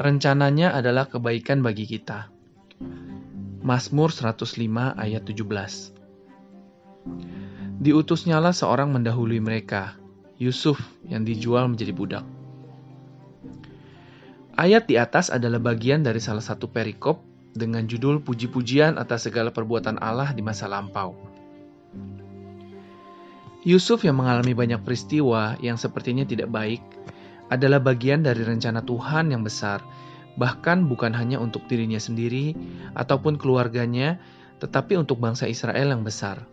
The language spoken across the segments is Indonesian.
rencananya adalah kebaikan bagi kita. Mazmur 105 ayat 17 Diutusnyalah seorang mendahului mereka, Yusuf yang dijual menjadi budak. Ayat di atas adalah bagian dari salah satu perikop dengan judul Puji-pujian atas segala perbuatan Allah di masa lampau. Yusuf yang mengalami banyak peristiwa yang sepertinya tidak baik adalah bagian dari rencana Tuhan yang besar, bahkan bukan hanya untuk dirinya sendiri ataupun keluarganya, tetapi untuk bangsa Israel yang besar.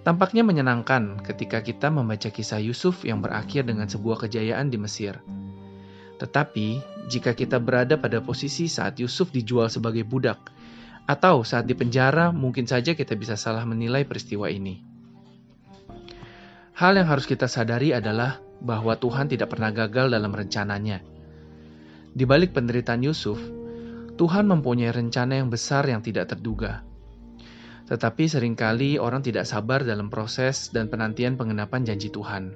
Tampaknya menyenangkan ketika kita membaca kisah Yusuf yang berakhir dengan sebuah kejayaan di Mesir. Tetapi, jika kita berada pada posisi saat Yusuf dijual sebagai budak, atau saat di penjara, mungkin saja kita bisa salah menilai peristiwa ini. Hal yang harus kita sadari adalah bahwa Tuhan tidak pernah gagal dalam rencananya. Di balik penderitaan Yusuf, Tuhan mempunyai rencana yang besar yang tidak terduga. Tetapi sering kali orang tidak sabar dalam proses dan penantian pengenapan janji Tuhan.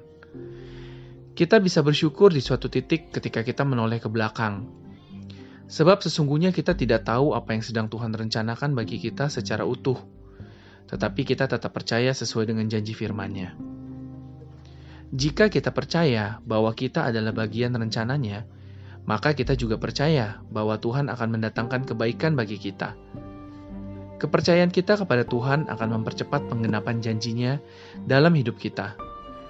Kita bisa bersyukur di suatu titik ketika kita menoleh ke belakang. Sebab sesungguhnya kita tidak tahu apa yang sedang Tuhan rencanakan bagi kita secara utuh. Tetapi kita tetap percaya sesuai dengan janji firman-Nya. Jika kita percaya bahwa kita adalah bagian rencananya, maka kita juga percaya bahwa Tuhan akan mendatangkan kebaikan bagi kita Kepercayaan kita kepada Tuhan akan mempercepat penggenapan janjinya dalam hidup kita.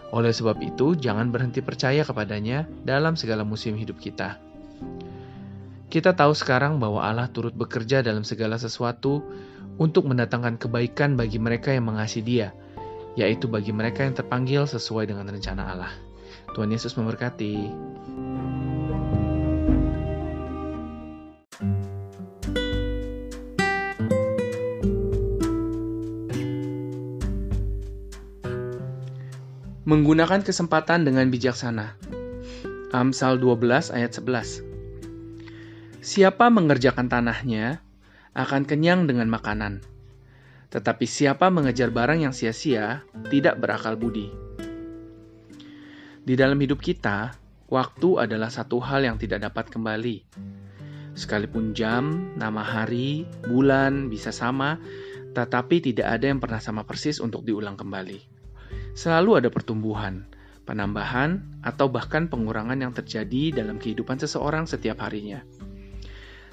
Oleh sebab itu, jangan berhenti percaya kepadanya dalam segala musim hidup kita. Kita tahu sekarang bahwa Allah turut bekerja dalam segala sesuatu untuk mendatangkan kebaikan bagi mereka yang mengasihi Dia, yaitu bagi mereka yang terpanggil sesuai dengan rencana Allah. Tuhan Yesus memberkati. Menggunakan kesempatan dengan bijaksana. Amsal 12 ayat 11. Siapa mengerjakan tanahnya akan kenyang dengan makanan. Tetapi siapa mengejar barang yang sia-sia tidak berakal budi. Di dalam hidup kita, waktu adalah satu hal yang tidak dapat kembali. Sekalipun jam, nama hari, bulan bisa sama, tetapi tidak ada yang pernah sama persis untuk diulang kembali selalu ada pertumbuhan, penambahan, atau bahkan pengurangan yang terjadi dalam kehidupan seseorang setiap harinya.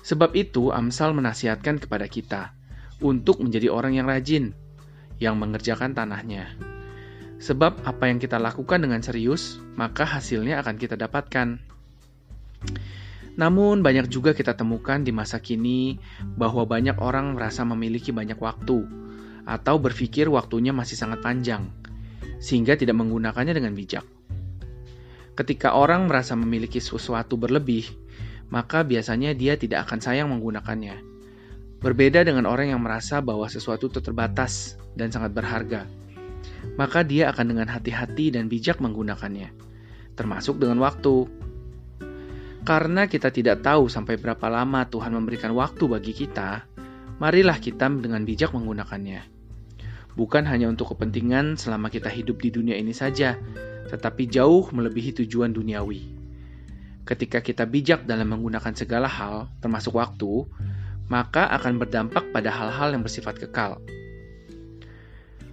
Sebab itu, Amsal menasihatkan kepada kita untuk menjadi orang yang rajin, yang mengerjakan tanahnya. Sebab apa yang kita lakukan dengan serius, maka hasilnya akan kita dapatkan. Namun, banyak juga kita temukan di masa kini bahwa banyak orang merasa memiliki banyak waktu, atau berpikir waktunya masih sangat panjang sehingga tidak menggunakannya dengan bijak. Ketika orang merasa memiliki sesuatu berlebih, maka biasanya dia tidak akan sayang menggunakannya. Berbeda dengan orang yang merasa bahwa sesuatu itu terbatas dan sangat berharga, maka dia akan dengan hati-hati dan bijak menggunakannya, termasuk dengan waktu. Karena kita tidak tahu sampai berapa lama Tuhan memberikan waktu bagi kita, marilah kita dengan bijak menggunakannya bukan hanya untuk kepentingan selama kita hidup di dunia ini saja, tetapi jauh melebihi tujuan duniawi. Ketika kita bijak dalam menggunakan segala hal, termasuk waktu, maka akan berdampak pada hal-hal yang bersifat kekal.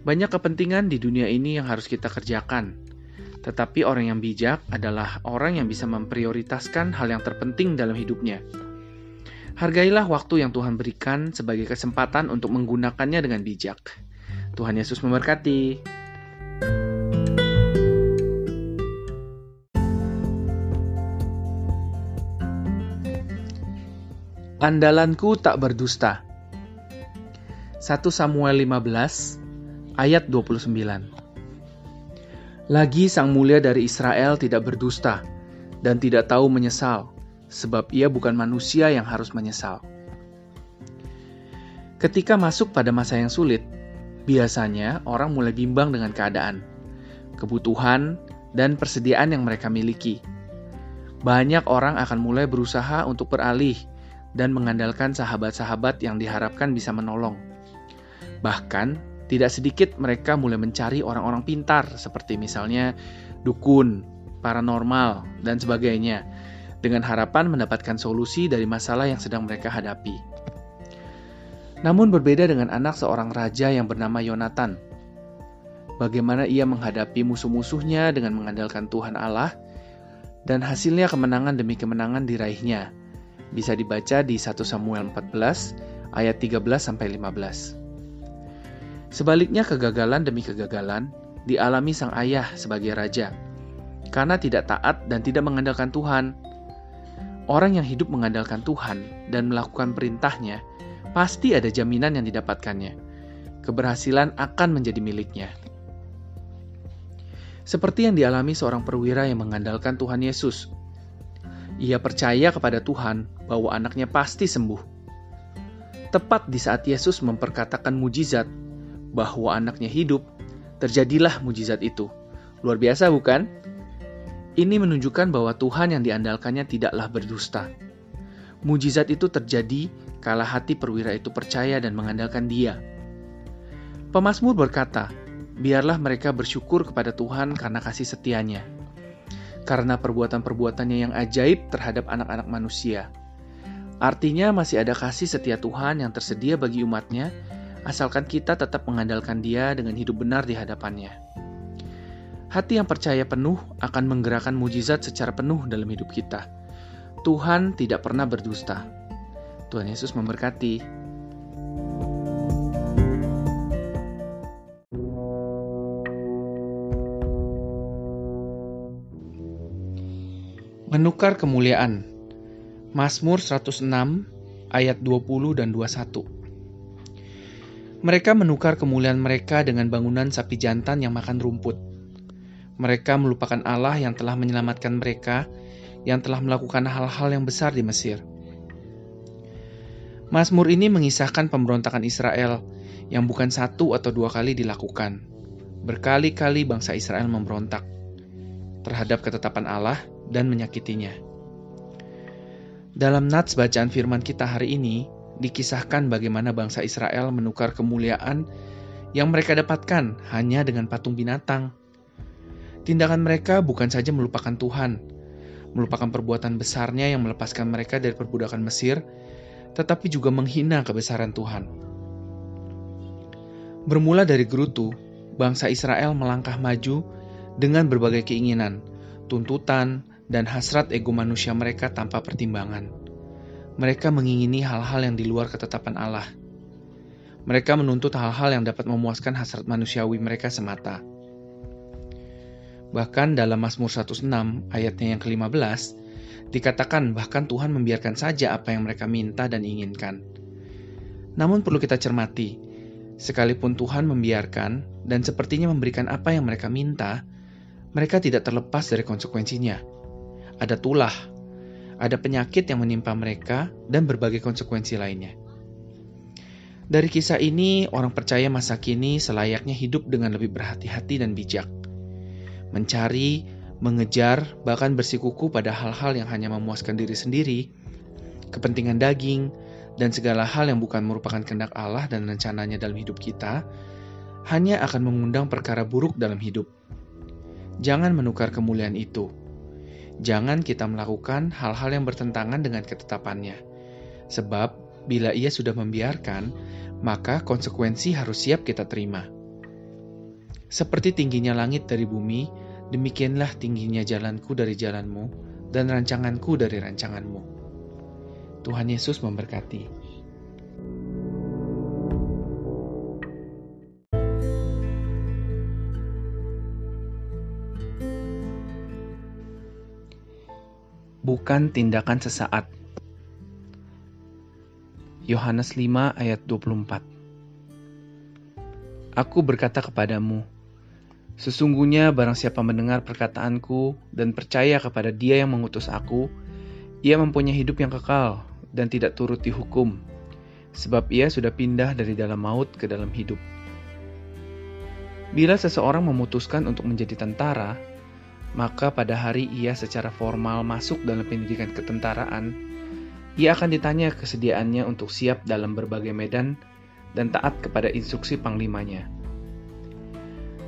Banyak kepentingan di dunia ini yang harus kita kerjakan, tetapi orang yang bijak adalah orang yang bisa memprioritaskan hal yang terpenting dalam hidupnya. Hargailah waktu yang Tuhan berikan sebagai kesempatan untuk menggunakannya dengan bijak. Tuhan Yesus memberkati. Andalanku tak berdusta. 1 Samuel 15 ayat 29. Lagi sang mulia dari Israel tidak berdusta dan tidak tahu menyesal, sebab ia bukan manusia yang harus menyesal. Ketika masuk pada masa yang sulit, Biasanya orang mulai bimbang dengan keadaan, kebutuhan, dan persediaan yang mereka miliki. Banyak orang akan mulai berusaha untuk beralih dan mengandalkan sahabat-sahabat yang diharapkan bisa menolong. Bahkan, tidak sedikit mereka mulai mencari orang-orang pintar, seperti misalnya dukun, paranormal, dan sebagainya, dengan harapan mendapatkan solusi dari masalah yang sedang mereka hadapi. Namun berbeda dengan anak seorang raja yang bernama Yonatan. Bagaimana ia menghadapi musuh-musuhnya dengan mengandalkan Tuhan Allah, dan hasilnya kemenangan demi kemenangan diraihnya. Bisa dibaca di 1 Samuel 14 ayat 13 sampai 15. Sebaliknya kegagalan demi kegagalan dialami sang ayah sebagai raja karena tidak taat dan tidak mengandalkan Tuhan. Orang yang hidup mengandalkan Tuhan dan melakukan perintahnya, pasti ada jaminan yang didapatkannya. Keberhasilan akan menjadi miliknya. Seperti yang dialami seorang perwira yang mengandalkan Tuhan Yesus. Ia percaya kepada Tuhan bahwa anaknya pasti sembuh. Tepat di saat Yesus memperkatakan mujizat bahwa anaknya hidup, terjadilah mujizat itu. Luar biasa bukan? Ini menunjukkan bahwa Tuhan yang diandalkannya tidaklah berdusta. Mujizat itu terjadi kala hati perwira itu percaya dan mengandalkan Dia. Pemasmur berkata, "Biarlah mereka bersyukur kepada Tuhan karena kasih setianya, karena perbuatan-perbuatannya yang ajaib terhadap anak-anak manusia." Artinya masih ada kasih setia Tuhan yang tersedia bagi umatnya, asalkan kita tetap mengandalkan Dia dengan hidup benar di hadapannya. Hati yang percaya penuh akan menggerakkan mujizat secara penuh dalam hidup kita. Tuhan tidak pernah berdusta. Tuhan Yesus memberkati. Menukar kemuliaan. Mazmur 106 ayat 20 dan 21. Mereka menukar kemuliaan mereka dengan bangunan sapi jantan yang makan rumput mereka melupakan Allah yang telah menyelamatkan mereka, yang telah melakukan hal-hal yang besar di Mesir. Mazmur ini mengisahkan pemberontakan Israel yang bukan satu atau dua kali dilakukan. Berkali-kali bangsa Israel memberontak terhadap ketetapan Allah dan menyakitinya. Dalam nats bacaan firman kita hari ini, dikisahkan bagaimana bangsa Israel menukar kemuliaan yang mereka dapatkan hanya dengan patung binatang Tindakan mereka bukan saja melupakan Tuhan, melupakan perbuatan besarnya yang melepaskan mereka dari perbudakan Mesir, tetapi juga menghina kebesaran Tuhan. Bermula dari Gerutu, bangsa Israel melangkah maju dengan berbagai keinginan, tuntutan, dan hasrat ego manusia mereka tanpa pertimbangan. Mereka mengingini hal-hal yang di luar ketetapan Allah. Mereka menuntut hal-hal yang dapat memuaskan hasrat manusiawi mereka semata. Bahkan dalam Mazmur 106 ayatnya yang ke-15, dikatakan bahkan Tuhan membiarkan saja apa yang mereka minta dan inginkan. Namun perlu kita cermati, sekalipun Tuhan membiarkan dan sepertinya memberikan apa yang mereka minta, mereka tidak terlepas dari konsekuensinya. Ada tulah, ada penyakit yang menimpa mereka, dan berbagai konsekuensi lainnya. Dari kisah ini, orang percaya masa kini selayaknya hidup dengan lebih berhati-hati dan bijak mencari, mengejar, bahkan bersikuku pada hal-hal yang hanya memuaskan diri sendiri, kepentingan daging, dan segala hal yang bukan merupakan kehendak Allah dan rencananya dalam hidup kita, hanya akan mengundang perkara buruk dalam hidup. Jangan menukar kemuliaan itu. Jangan kita melakukan hal-hal yang bertentangan dengan ketetapannya. Sebab, bila ia sudah membiarkan, maka konsekuensi harus siap kita terima. Seperti tingginya langit dari bumi, demikianlah tingginya jalanku dari jalanmu, dan rancanganku dari rancanganmu. Tuhan Yesus memberkati. Bukan tindakan sesaat. Yohanes 5 ayat 24 Aku berkata kepadamu, Sesungguhnya barang siapa mendengar perkataanku dan percaya kepada dia yang mengutus aku, ia mempunyai hidup yang kekal dan tidak turut dihukum, sebab ia sudah pindah dari dalam maut ke dalam hidup. Bila seseorang memutuskan untuk menjadi tentara, maka pada hari ia secara formal masuk dalam pendidikan ketentaraan, ia akan ditanya kesediaannya untuk siap dalam berbagai medan dan taat kepada instruksi panglimanya.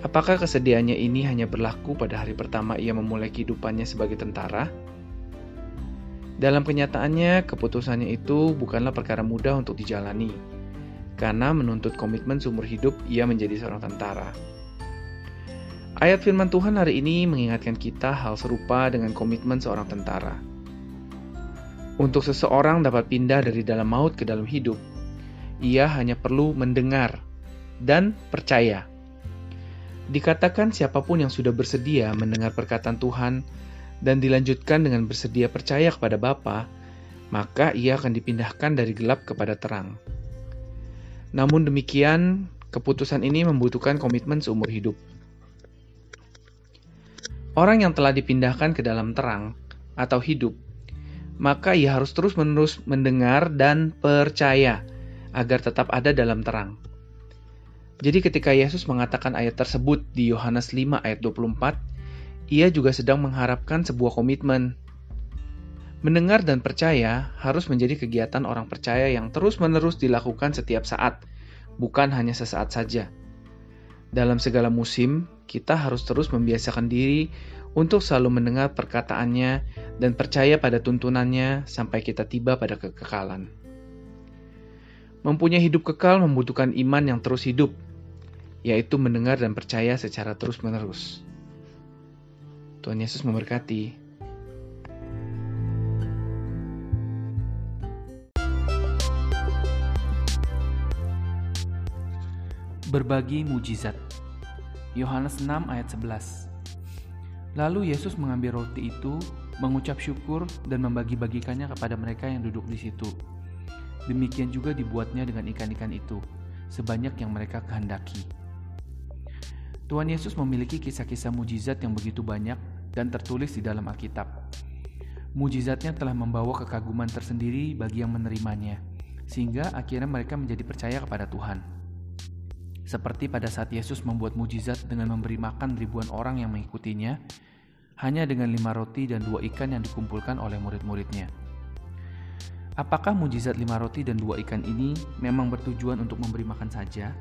Apakah kesediaannya ini hanya berlaku pada hari pertama ia memulai kehidupannya sebagai tentara? Dalam kenyataannya, keputusannya itu bukanlah perkara mudah untuk dijalani, karena menuntut komitmen seumur hidup ia menjadi seorang tentara. Ayat firman Tuhan hari ini mengingatkan kita hal serupa dengan komitmen seorang tentara. Untuk seseorang dapat pindah dari dalam maut ke dalam hidup, ia hanya perlu mendengar dan percaya. Dikatakan siapa pun yang sudah bersedia mendengar perkataan Tuhan dan dilanjutkan dengan bersedia percaya kepada Bapa, maka ia akan dipindahkan dari gelap kepada terang. Namun demikian, keputusan ini membutuhkan komitmen seumur hidup. Orang yang telah dipindahkan ke dalam terang atau hidup, maka ia harus terus-menerus mendengar dan percaya agar tetap ada dalam terang. Jadi ketika Yesus mengatakan ayat tersebut di Yohanes 5 ayat 24, ia juga sedang mengharapkan sebuah komitmen. Mendengar dan percaya harus menjadi kegiatan orang percaya yang terus-menerus dilakukan setiap saat, bukan hanya sesaat saja. Dalam segala musim, kita harus terus membiasakan diri untuk selalu mendengar perkataannya dan percaya pada tuntunannya sampai kita tiba pada kekekalan. Mempunyai hidup kekal membutuhkan iman yang terus hidup, yaitu mendengar dan percaya secara terus-menerus. Tuhan Yesus memberkati. Berbagi mujizat. Yohanes 6 ayat 11. Lalu Yesus mengambil roti itu, mengucap syukur dan membagi-bagikannya kepada mereka yang duduk di situ. Demikian juga dibuatnya dengan ikan-ikan itu, sebanyak yang mereka kehendaki. Tuhan Yesus memiliki kisah-kisah mujizat yang begitu banyak dan tertulis di dalam Alkitab. Mujizatnya telah membawa kekaguman tersendiri bagi yang menerimanya, sehingga akhirnya mereka menjadi percaya kepada Tuhan. Seperti pada saat Yesus membuat mujizat dengan memberi makan ribuan orang yang mengikutinya, hanya dengan lima roti dan dua ikan yang dikumpulkan oleh murid-muridnya. Apakah mujizat lima roti dan dua ikan ini memang bertujuan untuk memberi makan saja?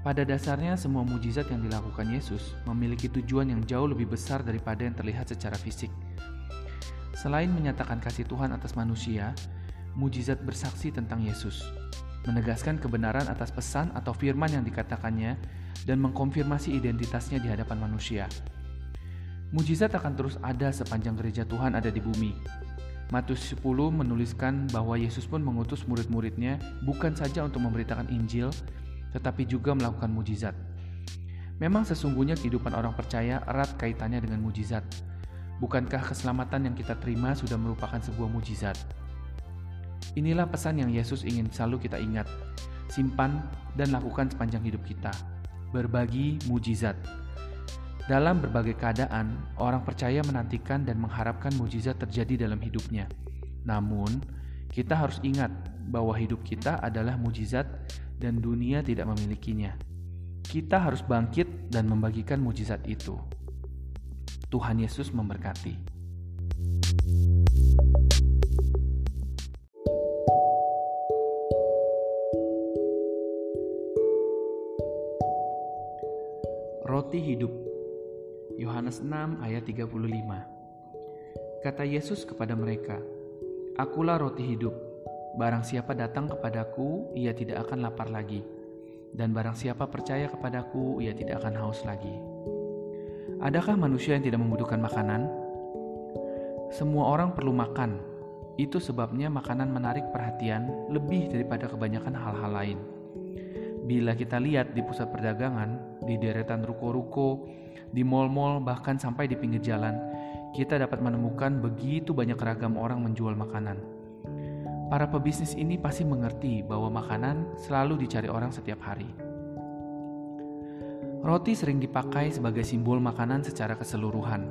Pada dasarnya, semua mujizat yang dilakukan Yesus memiliki tujuan yang jauh lebih besar daripada yang terlihat secara fisik. Selain menyatakan kasih Tuhan atas manusia, mujizat bersaksi tentang Yesus, menegaskan kebenaran atas pesan atau firman yang dikatakannya, dan mengkonfirmasi identitasnya di hadapan manusia. Mujizat akan terus ada sepanjang gereja Tuhan ada di bumi. Matius 10 menuliskan bahwa Yesus pun mengutus murid-muridnya bukan saja untuk memberitakan Injil, tetapi juga melakukan mujizat. Memang sesungguhnya kehidupan orang percaya erat kaitannya dengan mujizat. Bukankah keselamatan yang kita terima sudah merupakan sebuah mujizat? Inilah pesan yang Yesus ingin selalu kita ingat, simpan dan lakukan sepanjang hidup kita. Berbagi mujizat. Dalam berbagai keadaan, orang percaya menantikan dan mengharapkan mujizat terjadi dalam hidupnya. Namun, kita harus ingat bahwa hidup kita adalah mujizat dan dunia tidak memilikinya. Kita harus bangkit dan membagikan mujizat itu. Tuhan Yesus memberkati. Roti hidup. Yohanes 6 ayat 35. Kata Yesus kepada mereka, Akulah roti hidup. Barang siapa datang kepadaku, ia tidak akan lapar lagi. Dan barang siapa percaya kepadaku, ia tidak akan haus lagi. Adakah manusia yang tidak membutuhkan makanan? Semua orang perlu makan. Itu sebabnya makanan menarik perhatian lebih daripada kebanyakan hal-hal lain. Bila kita lihat di pusat perdagangan, di deretan ruko-ruko, di mal-mal, bahkan sampai di pinggir jalan, kita dapat menemukan begitu banyak ragam orang menjual makanan. Para pebisnis ini pasti mengerti bahwa makanan selalu dicari orang setiap hari. Roti sering dipakai sebagai simbol makanan secara keseluruhan.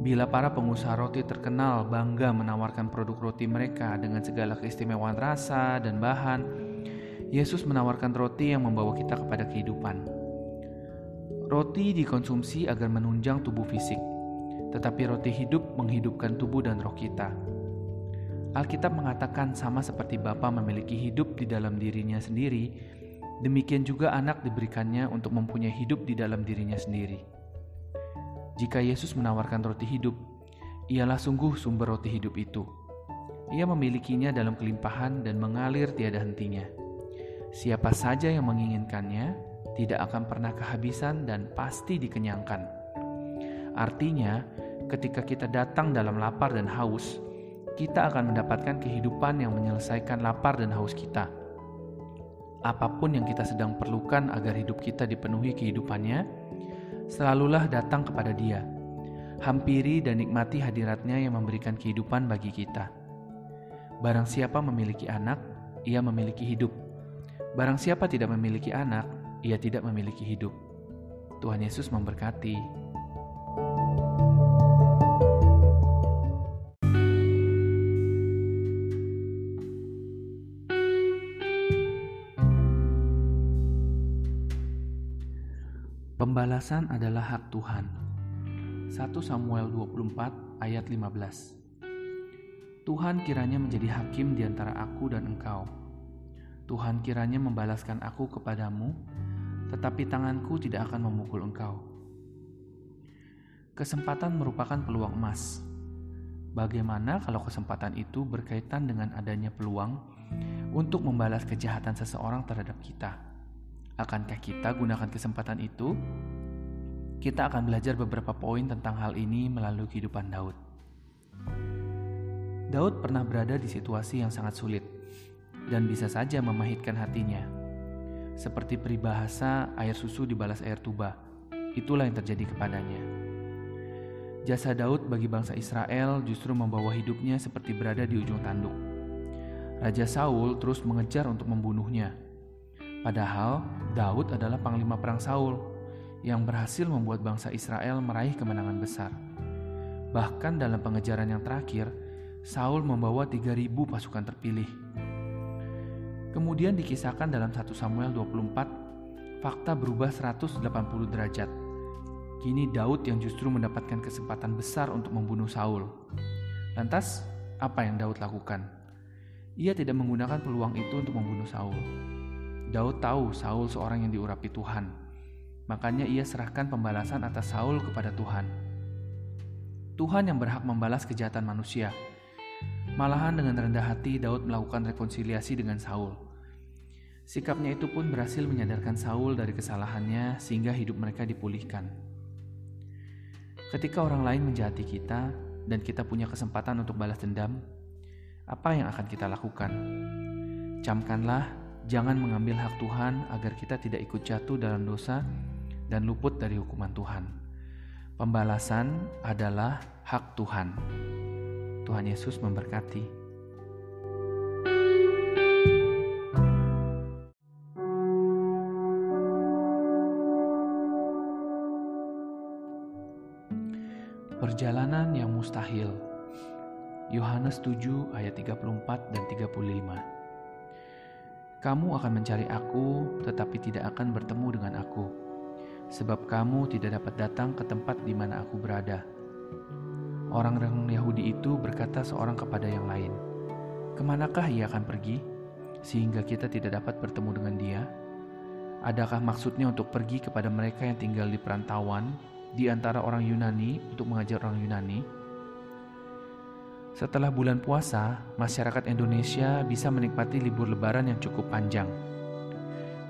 Bila para pengusaha roti terkenal bangga menawarkan produk roti mereka dengan segala keistimewaan rasa dan bahan, Yesus menawarkan roti yang membawa kita kepada kehidupan. Roti dikonsumsi agar menunjang tubuh fisik, tetapi roti hidup menghidupkan tubuh dan roh kita. Alkitab mengatakan sama seperti Bapa memiliki hidup di dalam dirinya sendiri, demikian juga anak diberikannya untuk mempunyai hidup di dalam dirinya sendiri. Jika Yesus menawarkan roti hidup, Ialah sungguh sumber roti hidup itu. Ia memilikinya dalam kelimpahan dan mengalir tiada hentinya. Siapa saja yang menginginkannya tidak akan pernah kehabisan dan pasti dikenyangkan. Artinya, ketika kita datang dalam lapar dan haus, kita akan mendapatkan kehidupan yang menyelesaikan lapar dan haus kita. Apa pun yang kita sedang perlukan agar hidup kita dipenuhi kehidupannya, selalulah datang kepada Dia. Hampiri dan nikmati hadiratnya yang memberikan kehidupan bagi kita. Barang siapa memiliki anak, ia memiliki hidup. Barang siapa tidak memiliki anak, ia tidak memiliki hidup. Tuhan Yesus memberkati. Pembalasan adalah hak Tuhan. 1 Samuel 24 ayat 15 Tuhan kiranya menjadi hakim di antara aku dan engkau. Tuhan kiranya membalaskan aku kepadamu, tetapi tanganku tidak akan memukul engkau. Kesempatan merupakan peluang emas. Bagaimana kalau kesempatan itu berkaitan dengan adanya peluang untuk membalas kejahatan seseorang terhadap kita? Akankah kita gunakan kesempatan itu? Kita akan belajar beberapa poin tentang hal ini melalui kehidupan Daud. Daud pernah berada di situasi yang sangat sulit dan bisa saja memahitkan hatinya. Seperti peribahasa air susu dibalas air tuba, itulah yang terjadi kepadanya. Jasa Daud bagi bangsa Israel justru membawa hidupnya seperti berada di ujung tanduk. Raja Saul terus mengejar untuk membunuhnya, Padahal Daud adalah panglima perang Saul yang berhasil membuat bangsa Israel meraih kemenangan besar. Bahkan dalam pengejaran yang terakhir, Saul membawa 3000 pasukan terpilih. Kemudian dikisahkan dalam 1 Samuel 24, fakta berubah 180 derajat. Kini Daud yang justru mendapatkan kesempatan besar untuk membunuh Saul. Lantas, apa yang Daud lakukan? Ia tidak menggunakan peluang itu untuk membunuh Saul. Daud tahu Saul seorang yang diurapi Tuhan. Makanya ia serahkan pembalasan atas Saul kepada Tuhan. Tuhan yang berhak membalas kejahatan manusia. Malahan dengan rendah hati Daud melakukan rekonsiliasi dengan Saul. Sikapnya itu pun berhasil menyadarkan Saul dari kesalahannya sehingga hidup mereka dipulihkan. Ketika orang lain menjahati kita dan kita punya kesempatan untuk balas dendam, apa yang akan kita lakukan? Camkanlah Jangan mengambil hak Tuhan agar kita tidak ikut jatuh dalam dosa dan luput dari hukuman Tuhan. Pembalasan adalah hak Tuhan. Tuhan Yesus memberkati. Perjalanan yang mustahil. Yohanes 7 ayat 34 dan 35. Kamu akan mencari aku, tetapi tidak akan bertemu dengan aku, sebab kamu tidak dapat datang ke tempat di mana aku berada. Orang-orang Yahudi itu berkata seorang kepada yang lain, "Ke manakah ia akan pergi, sehingga kita tidak dapat bertemu dengan dia?" Adakah maksudnya untuk pergi kepada mereka yang tinggal di perantauan di antara orang Yunani untuk mengajar orang Yunani? Setelah bulan puasa, masyarakat Indonesia bisa menikmati libur lebaran yang cukup panjang.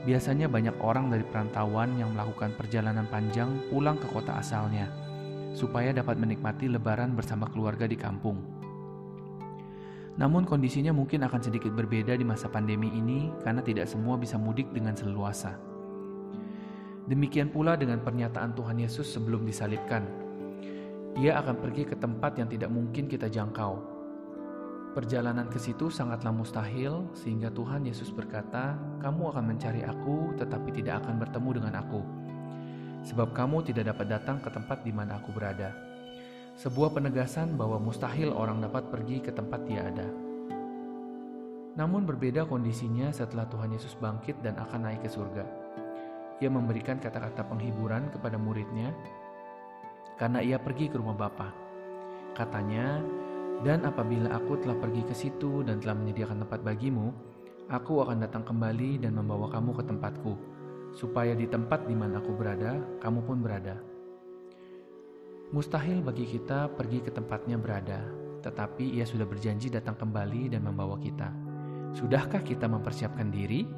Biasanya banyak orang dari perantauan yang melakukan perjalanan panjang pulang ke kota asalnya, supaya dapat menikmati lebaran bersama keluarga di kampung. Namun kondisinya mungkin akan sedikit berbeda di masa pandemi ini karena tidak semua bisa mudik dengan seluasa. Demikian pula dengan pernyataan Tuhan Yesus sebelum disalibkan, ia akan pergi ke tempat yang tidak mungkin kita jangkau. Perjalanan ke situ sangatlah mustahil, sehingga Tuhan Yesus berkata, "Kamu akan mencari Aku, tetapi tidak akan bertemu dengan Aku, sebab kamu tidak dapat datang ke tempat di mana Aku berada." Sebuah penegasan bahwa mustahil orang dapat pergi ke tempat Dia ada. Namun, berbeda kondisinya setelah Tuhan Yesus bangkit dan akan naik ke surga. Ia memberikan kata-kata penghiburan kepada muridnya karena ia pergi ke rumah Bapa. Katanya, "Dan apabila aku telah pergi ke situ dan telah menyediakan tempat bagimu, aku akan datang kembali dan membawa kamu ke tempatku, supaya di tempat di mana aku berada, kamu pun berada." Mustahil bagi kita pergi ke tempatnya berada, tetapi ia sudah berjanji datang kembali dan membawa kita. Sudahkah kita mempersiapkan diri?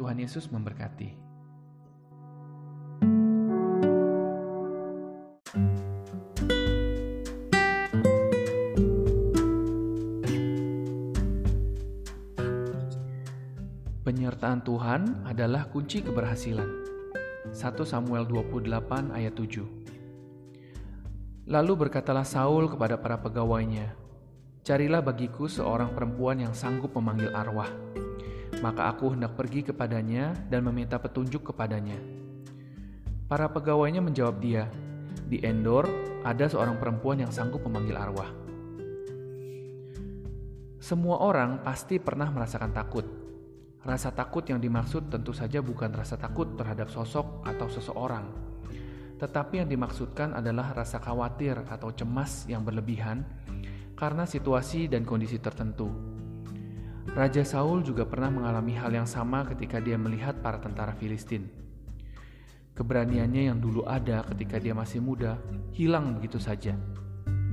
Tuhan Yesus memberkati. Tuhan adalah kunci keberhasilan. 1 Samuel 28 ayat 7 Lalu berkatalah Saul kepada para pegawainya, Carilah bagiku seorang perempuan yang sanggup memanggil arwah. Maka aku hendak pergi kepadanya dan meminta petunjuk kepadanya. Para pegawainya menjawab dia, Di Endor ada seorang perempuan yang sanggup memanggil arwah. Semua orang pasti pernah merasakan takut Rasa takut yang dimaksud tentu saja bukan rasa takut terhadap sosok atau seseorang, tetapi yang dimaksudkan adalah rasa khawatir atau cemas yang berlebihan karena situasi dan kondisi tertentu. Raja Saul juga pernah mengalami hal yang sama ketika dia melihat para tentara Filistin. Keberaniannya yang dulu ada ketika dia masih muda hilang begitu saja,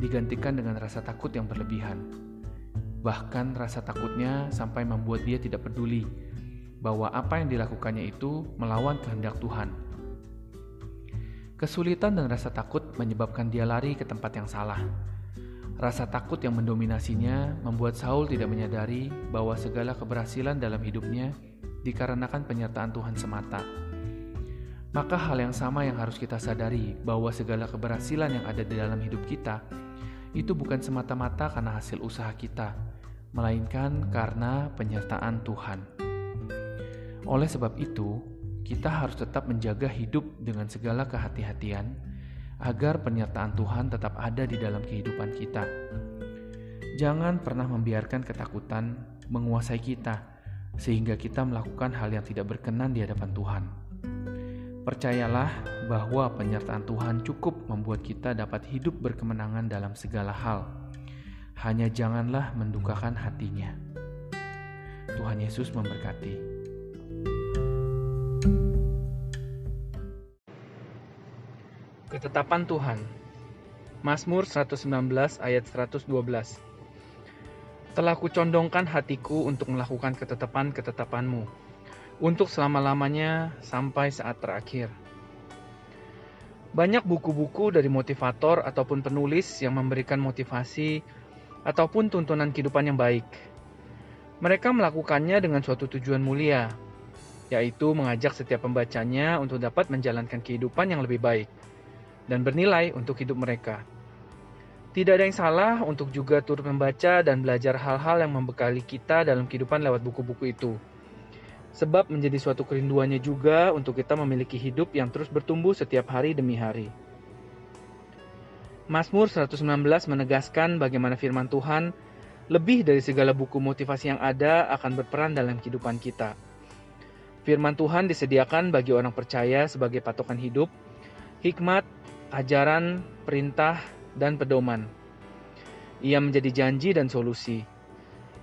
digantikan dengan rasa takut yang berlebihan. Bahkan rasa takutnya sampai membuat dia tidak peduli bahwa apa yang dilakukannya itu melawan kehendak Tuhan. Kesulitan dan rasa takut menyebabkan dia lari ke tempat yang salah. Rasa takut yang mendominasinya membuat Saul tidak menyadari bahwa segala keberhasilan dalam hidupnya dikarenakan penyertaan Tuhan semata. Maka hal yang sama yang harus kita sadari bahwa segala keberhasilan yang ada di dalam hidup kita itu bukan semata-mata karena hasil usaha kita, melainkan karena penyertaan Tuhan. Oleh sebab itu, kita harus tetap menjaga hidup dengan segala kehati-hatian agar penyertaan Tuhan tetap ada di dalam kehidupan kita. Jangan pernah membiarkan ketakutan menguasai kita, sehingga kita melakukan hal yang tidak berkenan di hadapan Tuhan. Percayalah bahwa penyertaan Tuhan cukup membuat kita dapat hidup berkemenangan dalam segala hal hanya janganlah mendukakan hatinya. Tuhan Yesus memberkati. Ketetapan Tuhan Mazmur 119 ayat 112 Telah kucondongkan hatiku untuk melakukan ketetapan-ketetapanmu, untuk selama-lamanya sampai saat terakhir. Banyak buku-buku dari motivator ataupun penulis yang memberikan motivasi ataupun tuntunan kehidupan yang baik. Mereka melakukannya dengan suatu tujuan mulia, yaitu mengajak setiap pembacanya untuk dapat menjalankan kehidupan yang lebih baik dan bernilai untuk hidup mereka. Tidak ada yang salah untuk juga turut membaca dan belajar hal-hal yang membekali kita dalam kehidupan lewat buku-buku itu. Sebab menjadi suatu kerinduannya juga untuk kita memiliki hidup yang terus bertumbuh setiap hari demi hari. Mazmur 119 menegaskan bagaimana firman Tuhan lebih dari segala buku motivasi yang ada akan berperan dalam kehidupan kita. Firman Tuhan disediakan bagi orang percaya sebagai patokan hidup, hikmat, ajaran, perintah, dan pedoman. Ia menjadi janji dan solusi.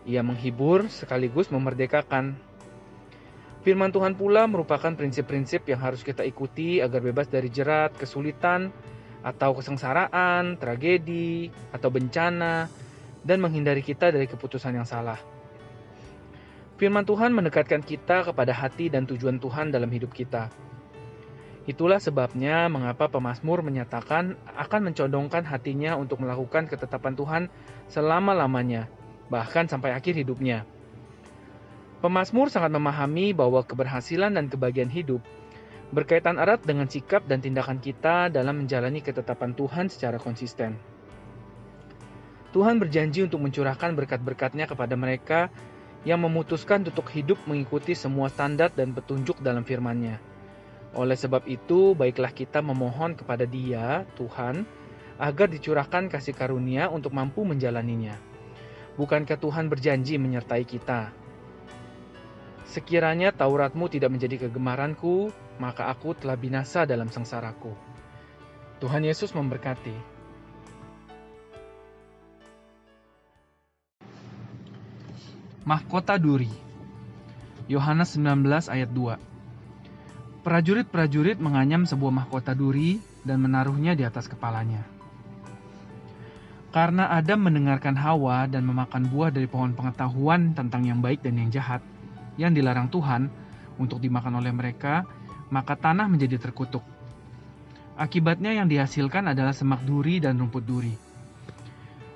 Ia menghibur sekaligus memerdekakan. Firman Tuhan pula merupakan prinsip-prinsip yang harus kita ikuti agar bebas dari jerat, kesulitan, atau kesengsaraan, tragedi, atau bencana, dan menghindari kita dari keputusan yang salah. Firman Tuhan mendekatkan kita kepada hati dan tujuan Tuhan dalam hidup kita. Itulah sebabnya mengapa pemazmur menyatakan akan mencondongkan hatinya untuk melakukan ketetapan Tuhan selama-lamanya, bahkan sampai akhir hidupnya. Pemazmur sangat memahami bahwa keberhasilan dan kebahagiaan hidup berkaitan erat dengan sikap dan tindakan kita dalam menjalani ketetapan Tuhan secara konsisten. Tuhan berjanji untuk mencurahkan berkat-berkatnya kepada mereka yang memutuskan untuk hidup mengikuti semua standar dan petunjuk dalam firman-Nya. Oleh sebab itu, baiklah kita memohon kepada Dia, Tuhan, agar dicurahkan kasih karunia untuk mampu menjalaninya. Bukankah Tuhan berjanji menyertai kita? Sekiranya Tauratmu tidak menjadi kegemaranku, maka aku telah binasa dalam sengsaraku. Tuhan Yesus memberkati. Mahkota Duri Yohanes 19 ayat 2 Prajurit-prajurit menganyam sebuah mahkota duri dan menaruhnya di atas kepalanya. Karena Adam mendengarkan Hawa dan memakan buah dari pohon pengetahuan tentang yang baik dan yang jahat, yang dilarang Tuhan untuk dimakan oleh mereka, maka tanah menjadi terkutuk. Akibatnya yang dihasilkan adalah semak duri dan rumput duri.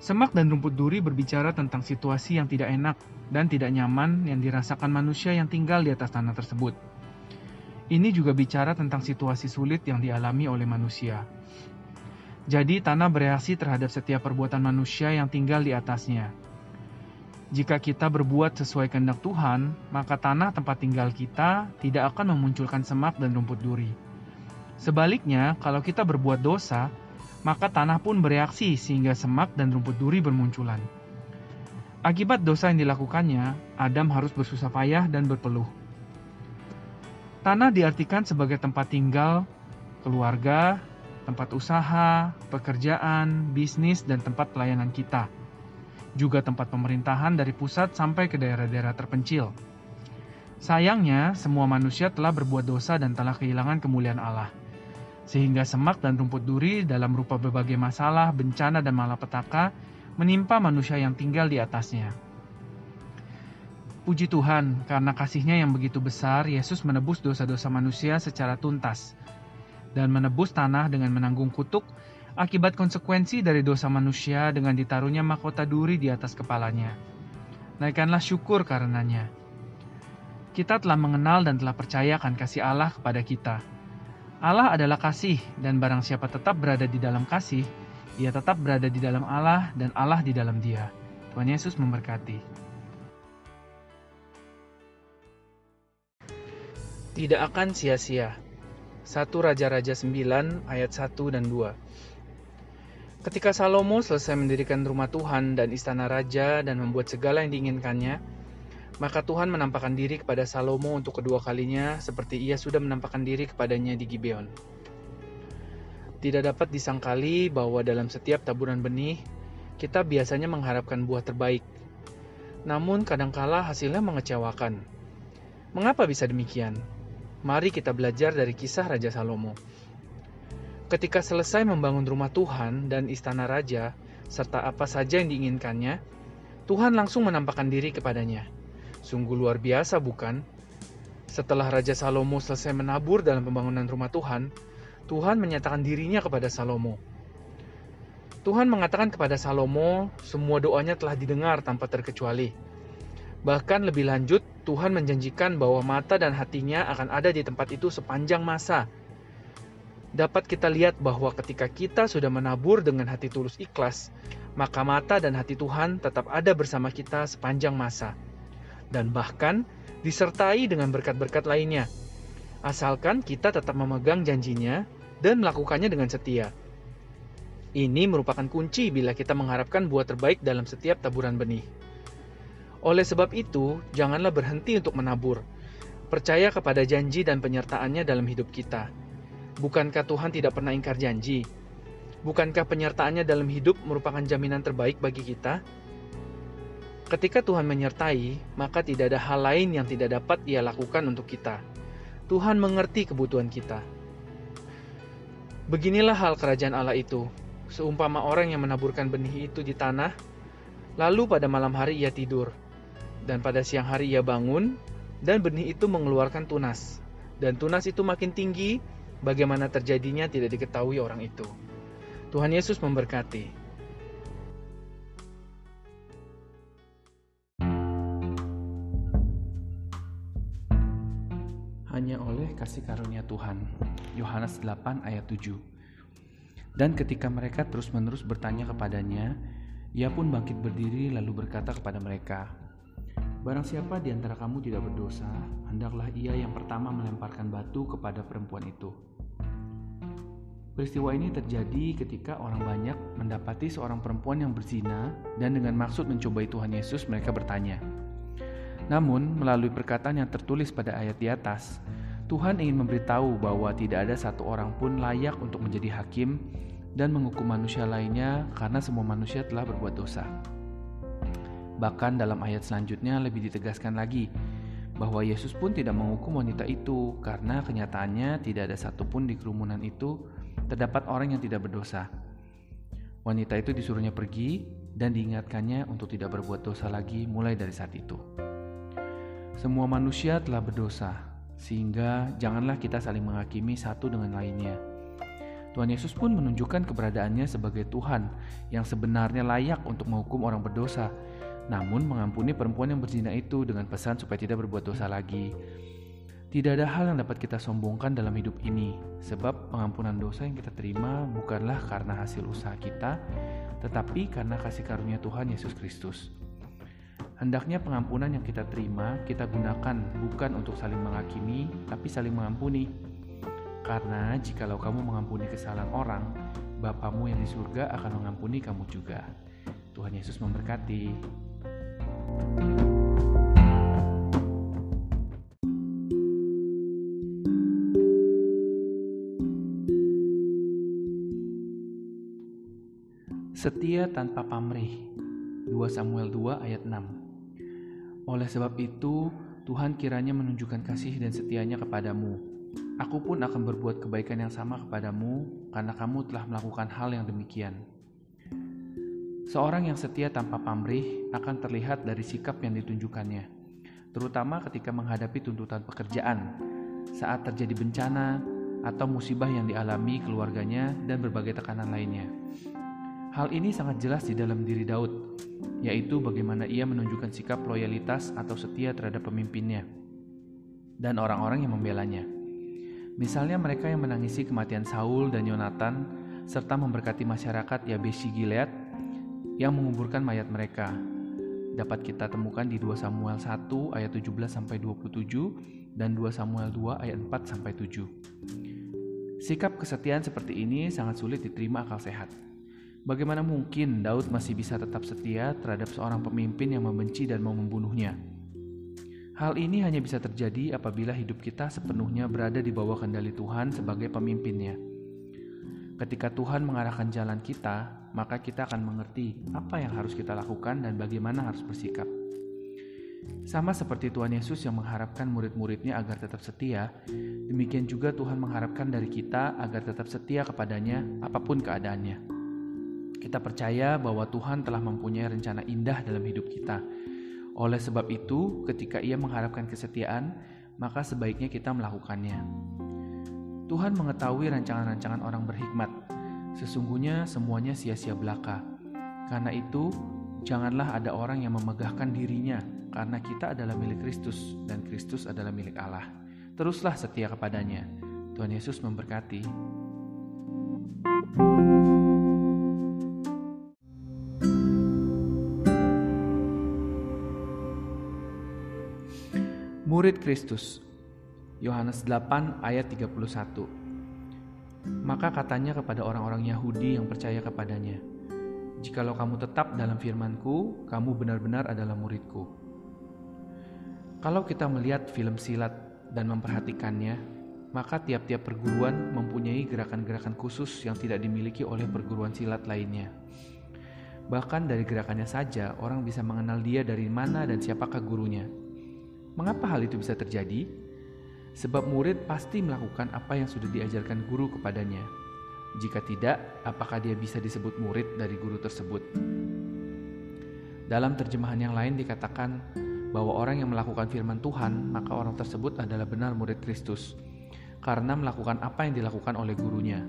Semak dan rumput duri berbicara tentang situasi yang tidak enak dan tidak nyaman yang dirasakan manusia yang tinggal di atas tanah tersebut. Ini juga bicara tentang situasi sulit yang dialami oleh manusia. Jadi, tanah bereaksi terhadap setiap perbuatan manusia yang tinggal di atasnya. Jika kita berbuat sesuai kehendak Tuhan, maka tanah tempat tinggal kita tidak akan memunculkan semak dan rumput duri. Sebaliknya, kalau kita berbuat dosa, maka tanah pun bereaksi sehingga semak dan rumput duri bermunculan. Akibat dosa yang dilakukannya, Adam harus bersusah payah dan berpeluh. Tanah diartikan sebagai tempat tinggal, keluarga, tempat usaha, pekerjaan, bisnis, dan tempat pelayanan kita. Juga tempat pemerintahan dari pusat sampai ke daerah-daerah terpencil. Sayangnya, semua manusia telah berbuat dosa dan telah kehilangan kemuliaan Allah. Sehingga semak dan rumput duri dalam rupa berbagai masalah, bencana, dan malapetaka menimpa manusia yang tinggal di atasnya. Puji Tuhan, karena kasihnya yang begitu besar, Yesus menebus dosa-dosa manusia secara tuntas dan menebus tanah dengan menanggung kutuk akibat konsekuensi dari dosa manusia dengan ditaruhnya mahkota duri di atas kepalanya. Naikkanlah syukur karenanya. Kita telah mengenal dan telah percaya akan kasih Allah kepada kita. Allah adalah kasih, dan barang siapa tetap berada di dalam kasih, ia tetap berada di dalam Allah dan Allah di dalam dia. Tuhan Yesus memberkati. Tidak akan sia-sia. 1 Raja-Raja 9 ayat 1 dan 2. Ketika Salomo selesai mendirikan rumah Tuhan dan istana raja dan membuat segala yang diinginkannya, maka Tuhan menampakkan diri kepada Salomo untuk kedua kalinya seperti ia sudah menampakkan diri kepadanya di Gibeon. Tidak dapat disangkali bahwa dalam setiap taburan benih, kita biasanya mengharapkan buah terbaik. Namun kadangkala hasilnya mengecewakan. Mengapa bisa demikian? Mari kita belajar dari kisah Raja Salomo. Ketika selesai membangun rumah Tuhan dan istana raja, serta apa saja yang diinginkannya, Tuhan langsung menampakkan diri kepadanya. Sungguh luar biasa, bukan? Setelah Raja Salomo selesai menabur dalam pembangunan rumah Tuhan, Tuhan menyatakan dirinya kepada Salomo. Tuhan mengatakan kepada Salomo, semua doanya telah didengar tanpa terkecuali. Bahkan lebih lanjut, Tuhan menjanjikan bahwa mata dan hatinya akan ada di tempat itu sepanjang masa. Dapat kita lihat bahwa ketika kita sudah menabur dengan hati tulus ikhlas, maka mata dan hati Tuhan tetap ada bersama kita sepanjang masa. Dan bahkan disertai dengan berkat-berkat lainnya. Asalkan kita tetap memegang janjinya dan melakukannya dengan setia. Ini merupakan kunci bila kita mengharapkan buah terbaik dalam setiap taburan benih. Oleh sebab itu, janganlah berhenti untuk menabur. Percaya kepada janji dan penyertaannya dalam hidup kita. Bukankah Tuhan tidak pernah ingkar janji? Bukankah penyertaannya dalam hidup merupakan jaminan terbaik bagi kita? Ketika Tuhan menyertai, maka tidak ada hal lain yang tidak dapat Ia lakukan untuk kita. Tuhan mengerti kebutuhan kita. Beginilah hal kerajaan Allah itu. Seumpama orang yang menaburkan benih itu di tanah, lalu pada malam hari ia tidur dan pada siang hari ia bangun, dan benih itu mengeluarkan tunas. Dan tunas itu makin tinggi, bagaimana terjadinya tidak diketahui orang itu. Tuhan Yesus memberkati. Hanya oleh kasih karunia Tuhan. Yohanes 8 ayat 7. Dan ketika mereka terus-menerus bertanya kepadanya, ia pun bangkit berdiri lalu berkata kepada mereka, Barang siapa di antara kamu tidak berdosa, hendaklah ia yang pertama melemparkan batu kepada perempuan itu. Peristiwa ini terjadi ketika orang banyak mendapati seorang perempuan yang berzina dan dengan maksud mencobai Tuhan Yesus mereka bertanya. Namun, melalui perkataan yang tertulis pada ayat di atas, Tuhan ingin memberitahu bahwa tidak ada satu orang pun layak untuk menjadi hakim dan menghukum manusia lainnya karena semua manusia telah berbuat dosa. Bahkan dalam ayat selanjutnya lebih ditegaskan lagi bahwa Yesus pun tidak menghukum wanita itu karena kenyataannya tidak ada satupun di kerumunan itu terdapat orang yang tidak berdosa. Wanita itu disuruhnya pergi dan diingatkannya untuk tidak berbuat dosa lagi mulai dari saat itu. Semua manusia telah berdosa, sehingga janganlah kita saling menghakimi satu dengan lainnya. Tuhan Yesus pun menunjukkan keberadaannya sebagai Tuhan yang sebenarnya layak untuk menghukum orang berdosa, namun mengampuni perempuan yang berzina itu dengan pesan supaya tidak berbuat dosa lagi. Tidak ada hal yang dapat kita sombongkan dalam hidup ini, sebab pengampunan dosa yang kita terima bukanlah karena hasil usaha kita, tetapi karena kasih karunia Tuhan Yesus Kristus. Hendaknya pengampunan yang kita terima kita gunakan bukan untuk saling menghakimi, tapi saling mengampuni. Karena jikalau kamu mengampuni kesalahan orang, Bapamu yang di surga akan mengampuni kamu juga. Tuhan Yesus memberkati. Setia tanpa pamrih. 2 Samuel 2 ayat 6. Oleh sebab itu, Tuhan kiranya menunjukkan kasih dan setianya kepadamu. Aku pun akan berbuat kebaikan yang sama kepadamu karena kamu telah melakukan hal yang demikian. Seorang yang setia tanpa pamrih akan terlihat dari sikap yang ditunjukkannya, terutama ketika menghadapi tuntutan pekerjaan, saat terjadi bencana, atau musibah yang dialami keluarganya dan berbagai tekanan lainnya. Hal ini sangat jelas di dalam diri Daud, yaitu bagaimana ia menunjukkan sikap loyalitas atau setia terhadap pemimpinnya dan orang-orang yang membelanya. Misalnya mereka yang menangisi kematian Saul dan Yonatan serta memberkati masyarakat Yabeshi Gilead yang menguburkan mayat mereka. Dapat kita temukan di 2 Samuel 1 ayat 17 sampai 27 dan 2 Samuel 2 ayat 4 sampai 7. Sikap kesetiaan seperti ini sangat sulit diterima akal sehat. Bagaimana mungkin Daud masih bisa tetap setia terhadap seorang pemimpin yang membenci dan mau membunuhnya? Hal ini hanya bisa terjadi apabila hidup kita sepenuhnya berada di bawah kendali Tuhan sebagai pemimpinnya. Ketika Tuhan mengarahkan jalan kita, maka kita akan mengerti apa yang harus kita lakukan dan bagaimana harus bersikap. Sama seperti Tuhan Yesus yang mengharapkan murid-muridnya agar tetap setia, demikian juga Tuhan mengharapkan dari kita agar tetap setia kepadanya apa pun keadaannya. Kita percaya bahwa Tuhan telah mempunyai rencana indah dalam hidup kita. Oleh sebab itu, ketika Ia mengharapkan kesetiaan, maka sebaiknya kita melakukannya. Tuhan mengetahui rancangan-rancangan orang berhikmat. Sesungguhnya semuanya sia-sia belaka. Karena itu, janganlah ada orang yang memegahkan dirinya, karena kita adalah milik Kristus dan Kristus adalah milik Allah. Teruslah setia kepadanya. Tuhan Yesus memberkati. Murid Kristus Yohanes 8 ayat 31 Maka katanya kepada orang-orang Yahudi yang percaya kepadanya Jikalau kamu tetap dalam firmanku, kamu benar-benar adalah muridku. Kalau kita melihat film silat dan memperhatikannya, maka tiap-tiap perguruan mempunyai gerakan-gerakan khusus yang tidak dimiliki oleh perguruan silat lainnya. Bahkan dari gerakannya saja, orang bisa mengenal dia dari mana dan siapakah gurunya. Mengapa hal itu bisa terjadi? Sebab murid pasti melakukan apa yang sudah diajarkan guru kepadanya. Jika tidak, apakah dia bisa disebut murid dari guru tersebut? Dalam terjemahan yang lain dikatakan bahwa orang yang melakukan firman Tuhan, maka orang tersebut adalah benar murid Kristus, karena melakukan apa yang dilakukan oleh gurunya.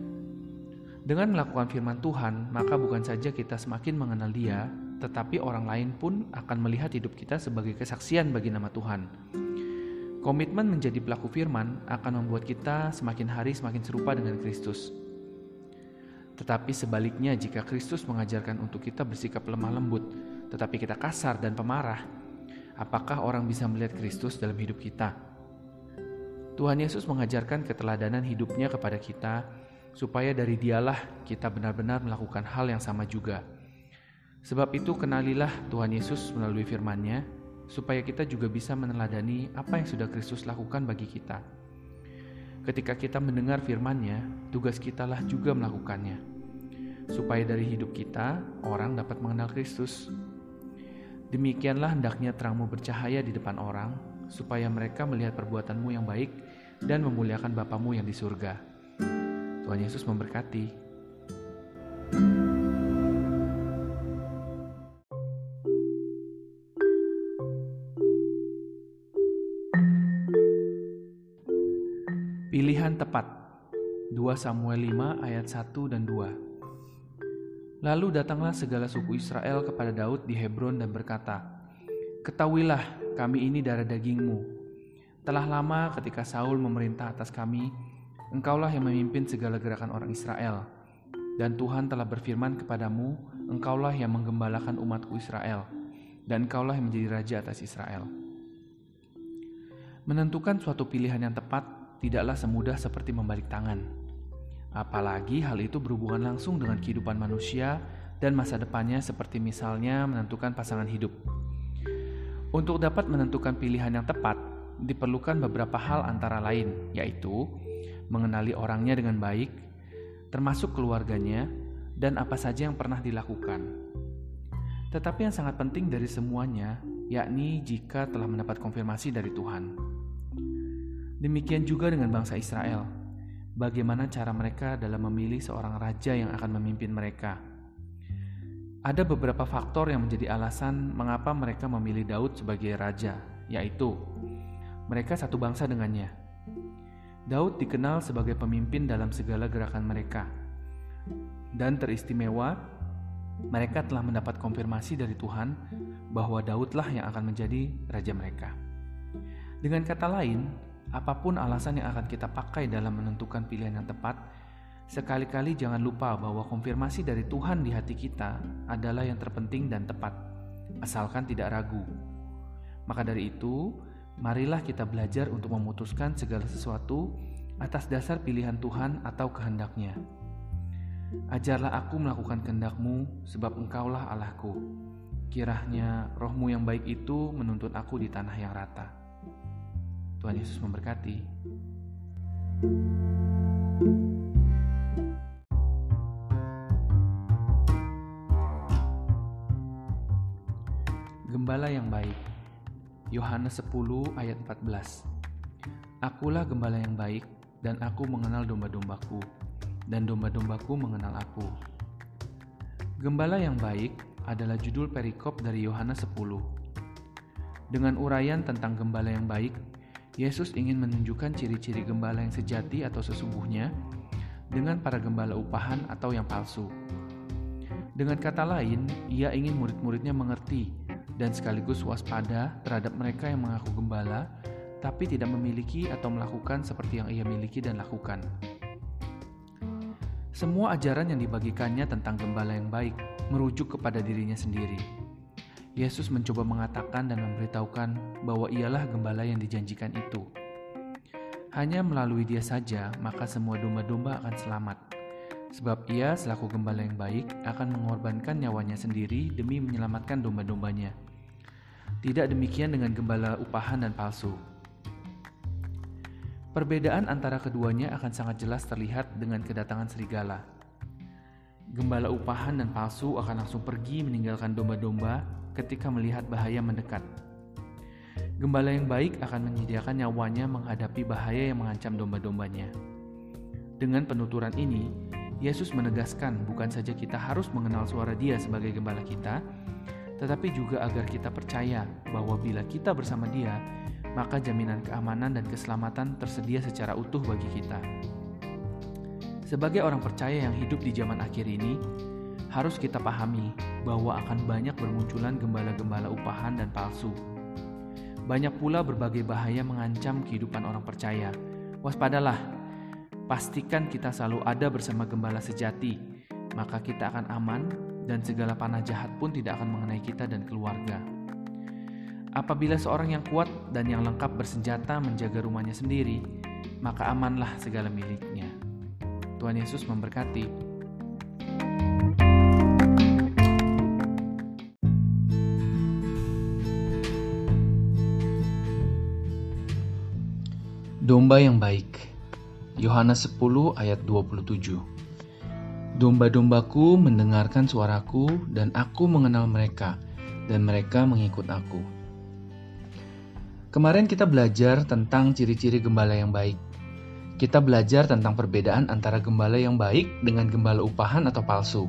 Dengan melakukan firman Tuhan, maka bukan saja kita semakin mengenal Dia, tetapi orang lain pun akan melihat hidup kita sebagai kesaksian bagi nama Tuhan. Komitmen menjadi pelaku firman akan membuat kita semakin hari semakin serupa dengan Kristus. Tetapi sebaliknya, jika Kristus mengajarkan untuk kita bersikap lemah lembut, tetapi kita kasar dan pemarah, apakah orang bisa melihat Kristus dalam hidup kita? Tuhan Yesus mengajarkan keteladanan hidupnya kepada kita, supaya dari Dialah kita benar-benar melakukan hal yang sama juga. Sebab itu kenalilah Tuhan Yesus melalui firman-Nya, supaya kita juga bisa meneladani apa yang sudah Kristus lakukan bagi kita. Ketika kita mendengar firman-Nya, tugas kitalah juga melakukannya, supaya dari hidup kita orang dapat mengenal Kristus. Demikianlah hendaknya terangmu bercahaya di depan orang, supaya mereka melihat perbuatanmu yang baik dan memuliakan Bapamu yang di surga. Tuhan Yesus memberkati. Pilihan tepat 2 Samuel 5 ayat 1 dan 2 Lalu datanglah segala suku Israel kepada Daud di Hebron dan berkata, Ketahuilah kami ini darah dagingmu. Telah lama ketika Saul memerintah atas kami, engkaulah yang memimpin segala gerakan orang Israel. Dan Tuhan telah berfirman kepadamu, engkaulah yang menggembalakan umatku Israel, dan engkaulah yang menjadi raja atas Israel. Menentukan suatu pilihan yang tepat tidaklah semudah seperti membalik tangan. Apalagi hal itu berhubungan langsung dengan kehidupan manusia dan masa depannya seperti misalnya menentukan pasangan hidup. Untuk dapat menentukan pilihan yang tepat, diperlukan beberapa hal antara lain, yaitu mengenali orangnya dengan baik, termasuk keluarganya, dan apa saja yang pernah dilakukan. Tetapi yang sangat penting dari semuanya, yakni jika telah mendapat konfirmasi dari Tuhan. Demikian juga dengan bangsa Israel. Bagaimana cara mereka dalam memilih seorang raja yang akan memimpin mereka? Ada beberapa faktor yang menjadi alasan mengapa mereka memilih Daud sebagai raja, yaitu mereka satu bangsa dengannya. Daud dikenal sebagai pemimpin dalam segala gerakan mereka, dan teristimewa mereka telah mendapat konfirmasi dari Tuhan bahwa Daudlah yang akan menjadi raja mereka. Dengan kata lain, Apa pun alasan yang akan kita pakai dalam menentukan pilihan yang tepat, sekali-kali jangan lupa bahwa konfirmasi dari Tuhan di hati kita adalah yang terpenting dan tepat, asalkan tidak ragu. Maka dari itu, marilah kita belajar untuk memutuskan segala sesuatu atas dasar pilihan Tuhan atau kehendaknya. Ajarlah aku melakukan kehendakmu, sebab engkaulah Allahku. Kiranya rohmu yang baik itu menuntun aku di tanah yang rata. Tuhan Yesus memberkati. Gembala yang baik. Yohanes 10 ayat 14. Akulah gembala yang baik dan aku mengenal domba-dombaku dan domba-dombaku mengenal aku. Gembala yang baik adalah judul perikop dari Yohanes 10. Dengan uraian tentang gembala yang baik, Yesus ingin menunjukkan ciri-ciri gembala yang sejati atau sesungguhnya dengan para gembala upahan atau yang palsu. Dengan kata lain, ia ingin murid-muridnya mengerti dan sekaligus waspada terhadap mereka yang mengaku gembala tapi tidak memiliki atau melakukan seperti yang ia miliki dan lakukan. Semua ajaran yang dibagikannya tentang gembala yang baik merujuk kepada dirinya sendiri Yesus mencoba mengatakan dan memberitahukan bahwa ialah gembala yang dijanjikan itu. Hanya melalui dia saja, maka semua domba-domba akan selamat. Sebab ia selaku gembala yang baik akan mengorbankan nyawanya sendiri demi menyelamatkan domba-dombanya. Tidak demikian dengan gembala upahan dan palsu. Perbedaan antara keduanya akan sangat jelas terlihat dengan kedatangan serigala. Gembala upahan dan palsu akan langsung pergi meninggalkan domba-domba ketika melihat bahaya mendekat. Gembala yang baik akan menyediakan nyawanya menghadapi bahaya yang mengancam domba-dombanya. Dengan penuturan ini, Yesus menegaskan bukan saja kita harus mengenal suara Dia sebagai gembala kita, tetapi juga agar kita percaya bahwa bila kita bersama Dia, maka jaminan keamanan dan keselamatan tersedia secara utuh bagi kita. Sebagai orang percaya yang hidup di zaman akhir ini, harus kita pahami bahwa akan banyak bermunculan gembala-gembala upahan dan palsu. Banyak pula berbagai bahaya mengancam kehidupan orang percaya. Waspadalah, pastikan kita selalu ada bersama gembala sejati, maka kita akan aman dan segala panah jahat pun tidak akan mengenai kita dan keluarga. Apabila seorang yang kuat dan yang lengkap bersenjata menjaga rumahnya sendiri, maka amanlah segala miliknya. Tuhan Yesus memberkati. Domba yang baik. Yohanes 10 ayat 27. Domba-dombaku mendengarkan suaraku dan aku mengenal mereka dan mereka mengikut aku. Kemarin kita belajar tentang ciri-ciri gembala yang baik. kita belajar tentang perbedaan antara gembala yang baik dengan gembala upahan atau palsu.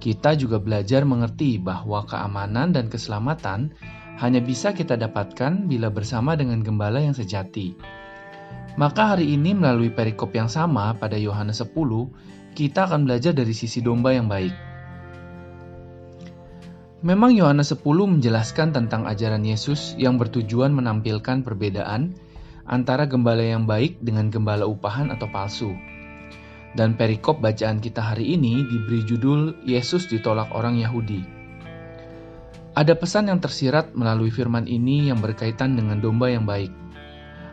Kita juga belajar mengerti bahwa keamanan dan keselamatan hanya bisa kita dapatkan bila bersama dengan gembala yang sejati. Maka hari ini melalui perikop yang sama pada Yohanes 10, kita akan belajar dari sisi domba yang baik. Memang Yohanes 10 menjelaskan tentang ajaran Yesus yang bertujuan menampilkan perbedaan antara gembala yang baik dengan gembala upahan atau palsu. Dan perikop bacaan kita hari ini diberi judul Yesus ditolak orang Yahudi. Ada pesan yang tersirat melalui firman ini yang berkaitan dengan domba yang baik.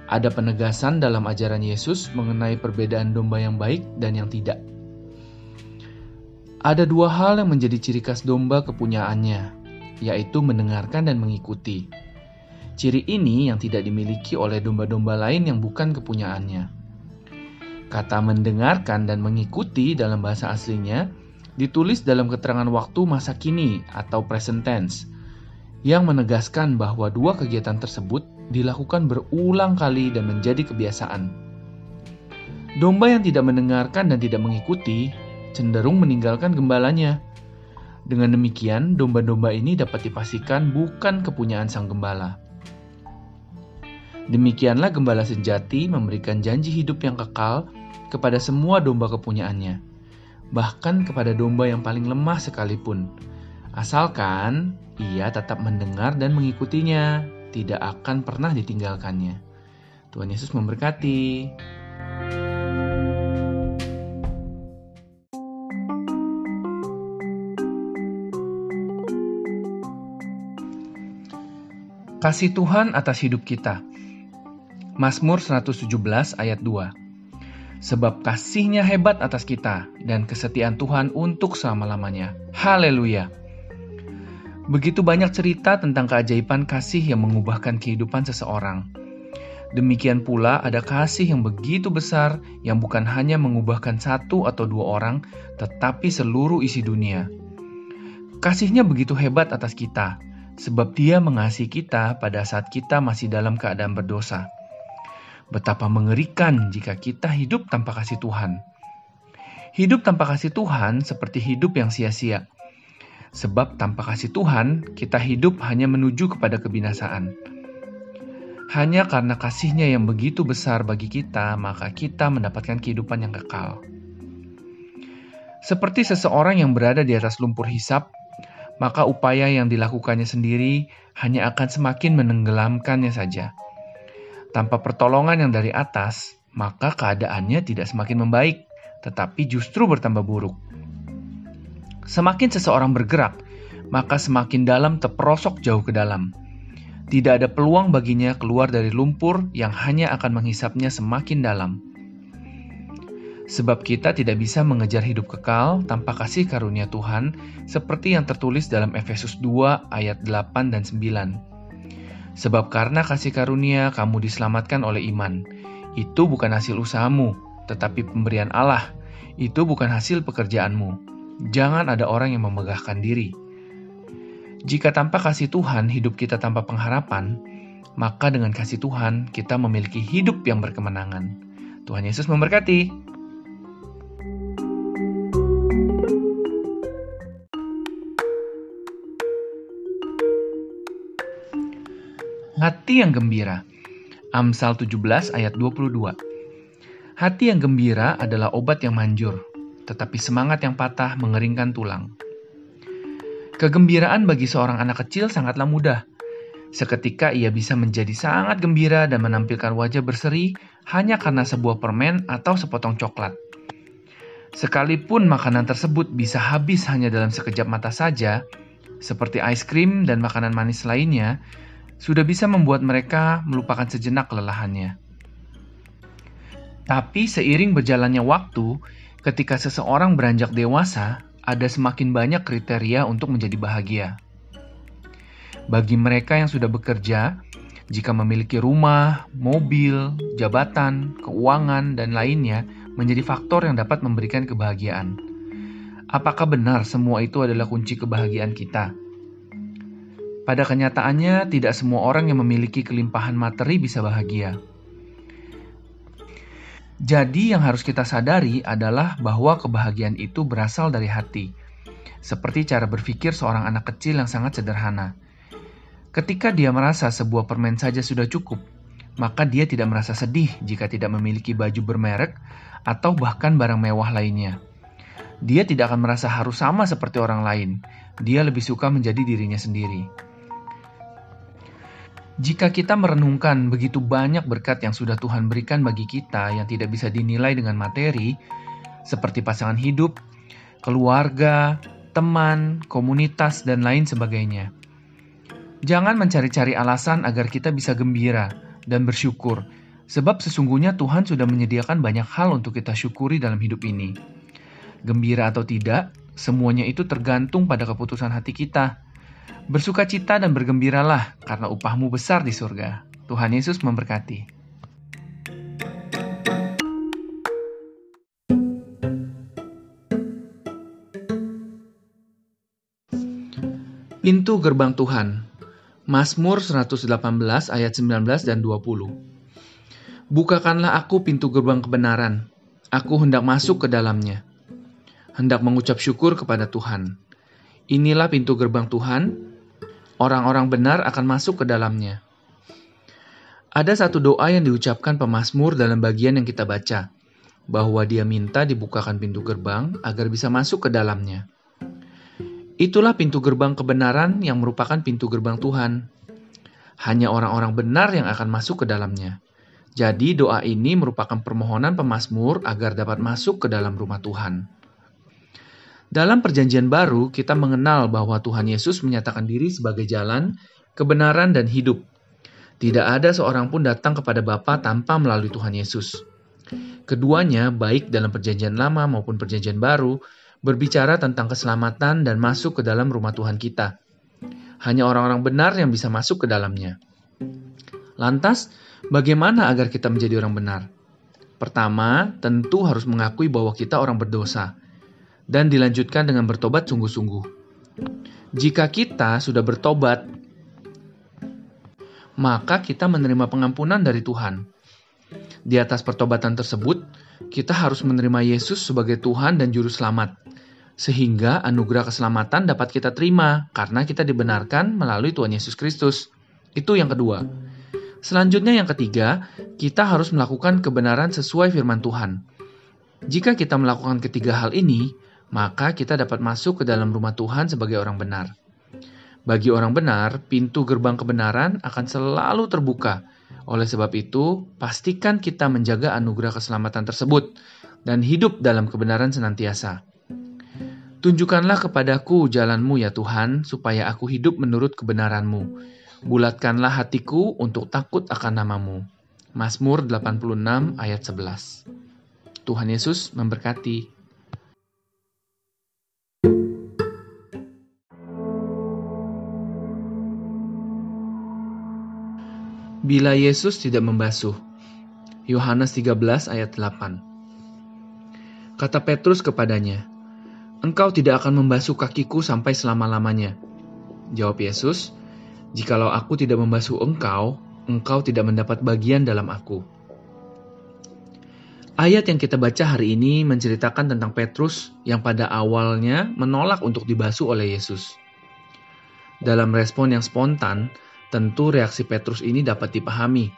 Ada penegasan dalam ajaran Yesus mengenai perbedaan domba yang baik dan yang tidak. Ada dua hal yang menjadi ciri khas domba kepunyaannya, yaitu mendengarkan dan mengikuti. Ciri ini yang tidak dimiliki oleh domba-domba lain yang bukan kepunyaannya. Kata mendengarkan dan mengikuti dalam bahasa aslinya ditulis dalam keterangan waktu masa kini atau present tense yang menegaskan bahwa dua kegiatan tersebut dilakukan berulang kali dan menjadi kebiasaan. Domba yang tidak mendengarkan dan tidak mengikuti cenderung meninggalkan gembalanya. Dengan demikian, domba-domba ini dapat dipastikan bukan kepunyaan sang gembala. Demikianlah gembala sejati memberikan janji hidup yang kekal kepada semua domba kepunyaannya, bahkan kepada domba yang paling lemah sekalipun. Asalkan ia tetap mendengar dan mengikutinya, tidak akan pernah ditinggalkannya. Tuhan Yesus memberkati. Kasih Tuhan atas hidup kita. Mazmur 117 ayat 2. Sebab kasihnya hebat atas kita dan kesetiaan Tuhan untuk selama-lamanya. Haleluya. Begitu banyak cerita tentang keajaiban kasih yang mengubahkan kehidupan seseorang. Demikian pula ada kasih yang begitu besar yang bukan hanya mengubahkan satu atau dua orang, tetapi seluruh isi dunia. Kasihnya begitu hebat atas kita, sebab dia mengasihi kita pada saat kita masih dalam keadaan berdosa. Betapa mengerikan jika kita hidup tanpa kasih Tuhan. Hidup tanpa kasih Tuhan seperti hidup yang sia-sia. Sebab tanpa kasih Tuhan, kita hidup hanya menuju kepada kebinasaan. Hanya karena kasihnya yang begitu besar bagi kita, maka kita mendapatkan kehidupan yang kekal. Seperti seseorang yang berada di atas lumpur hisap, maka upaya yang dilakukannya sendiri hanya akan semakin menenggelamkannya saja. Tanpa pertolongan yang dari atas, maka keadaannya tidak semakin membaik, tetapi justru bertambah buruk. Semakin seseorang bergerak, maka semakin dalam terperosok jauh ke dalam. Tidak ada peluang baginya keluar dari lumpur yang hanya akan menghisapnya semakin dalam. Sebab kita tidak bisa mengejar hidup kekal tanpa kasih karunia Tuhan, seperti yang tertulis dalam Efesus 2 ayat 8 dan 9. Sebab karena kasih karunia kamu diselamatkan oleh iman. Itu bukan hasil usahamu, tetapi pemberian Allah. Itu bukan hasil pekerjaanmu. Jangan ada orang yang memegahkan diri. Jika tanpa kasih Tuhan hidup kita tanpa pengharapan, maka dengan kasih Tuhan kita memiliki hidup yang berkemenangan. Tuhan Yesus memberkati. Hati yang gembira. Amsal 17 ayat 22. Hati yang gembira adalah obat yang manjur, tetapi semangat yang patah mengeringkan tulang. Kegembiraan bagi seorang anak kecil sangatlah mudah. Seketika ia bisa menjadi sangat gembira dan menampilkan wajah berseri hanya karena sebuah permen atau sepotong coklat. Sekalipun makanan tersebut bisa habis hanya dalam sekejap mata saja, seperti es krim dan makanan manis lainnya, sudah bisa membuat mereka melupakan sejenak kelelahannya. Tapi seiring berjalannya waktu, ketika seseorang beranjak dewasa, ada semakin banyak kriteria untuk menjadi bahagia. Bagi mereka yang sudah bekerja, jika memiliki rumah, mobil, jabatan, keuangan, dan lainnya menjadi faktor yang dapat memberikan kebahagiaan. Apakah benar semua itu adalah kunci kebahagiaan kita? Pada kenyataannya, tidak semua orang yang memiliki kelimpahan materi bisa bahagia. Jadi, yang harus kita sadari adalah bahwa kebahagiaan itu berasal dari hati, seperti cara berpikir seorang anak kecil yang sangat sederhana. Ketika dia merasa sebuah permen saja sudah cukup, maka dia tidak merasa sedih jika tidak memiliki baju bermerek atau bahkan barang mewah lainnya. Dia tidak akan merasa harus sama seperti orang lain. Dia lebih suka menjadi dirinya sendiri. Jika kita merenungkan begitu banyak berkat yang sudah Tuhan berikan bagi kita yang tidak bisa dinilai dengan materi, seperti pasangan hidup, keluarga, teman, komunitas, dan lain sebagainya. Jangan mencari-cari alasan agar kita bisa gembira dan bersyukur, sebab sesungguhnya Tuhan sudah menyediakan banyak hal untuk kita syukuri dalam hidup ini. Gembira atau tidak, semuanya itu tergantung pada keputusan hati kita Bersukacita dan bergembiralah karena upahmu besar di surga. Tuhan Yesus memberkati. Pintu gerbang Tuhan. Mazmur 118 ayat 19 dan 20. Bukakanlah aku pintu gerbang kebenaran. Aku hendak masuk ke dalamnya. Hendak mengucap syukur kepada Tuhan. Inilah pintu gerbang Tuhan, orang-orang benar akan masuk ke dalamnya. Ada satu doa yang diucapkan pemazmur dalam bagian yang kita baca, bahwa dia minta dibukakan pintu gerbang agar bisa masuk ke dalamnya. Itulah pintu gerbang kebenaran yang merupakan pintu gerbang Tuhan. Hanya orang-orang benar yang akan masuk ke dalamnya. Jadi doa ini merupakan permohonan pemazmur agar dapat masuk ke dalam rumah Tuhan. Dalam Perjanjian Baru, kita mengenal bahwa Tuhan Yesus menyatakan diri sebagai jalan, kebenaran, dan hidup. Tidak ada seorang pun datang kepada Bapa tanpa melalui Tuhan Yesus. Keduanya, baik dalam Perjanjian Lama maupun Perjanjian Baru, berbicara tentang keselamatan dan masuk ke dalam rumah Tuhan kita. Hanya orang-orang benar yang bisa masuk ke dalamnya. Lantas, bagaimana agar kita menjadi orang benar? Pertama, tentu harus mengakui bahwa kita orang berdosa dan dilanjutkan dengan bertobat sungguh-sungguh. Jika kita sudah bertobat, maka kita menerima pengampunan dari Tuhan. Di atas pertobatan tersebut, kita harus menerima Yesus sebagai Tuhan dan Juru Selamat, sehingga anugerah keselamatan dapat kita terima karena kita dibenarkan melalui Tuhan Yesus Kristus. Itu yang kedua. Selanjutnya, yang ketiga, kita harus melakukan kebenaran sesuai firman Tuhan. Jika kita melakukan ketiga hal ini, maka kita dapat masuk ke dalam rumah Tuhan sebagai orang benar. Bagi orang benar, pintu gerbang kebenaran akan selalu terbuka. Oleh sebab itu, pastikan kita menjaga anugerah keselamatan tersebut dan hidup dalam kebenaran senantiasa. Tunjukkanlah kepadaku jalanmu ya Tuhan, supaya aku hidup menurut kebenaranmu. Bulatkanlah hatiku untuk takut akan namamu. Mazmur 86 ayat 11 Tuhan Yesus memberkati. Bila Yesus tidak membasuh. Yohanes 13 ayat 8. Kata Petrus kepadanya, Engkau tidak akan membasuh kakiku sampai selama-lamanya. Jawab Yesus, Jikalau aku tidak membasuh engkau, engkau tidak mendapat bagian dalam aku. Ayat yang kita baca hari ini menceritakan tentang Petrus yang pada awalnya menolak untuk dibasuh oleh Yesus. Dalam respon yang spontan, Tentu reaksi Petrus ini dapat dipahami.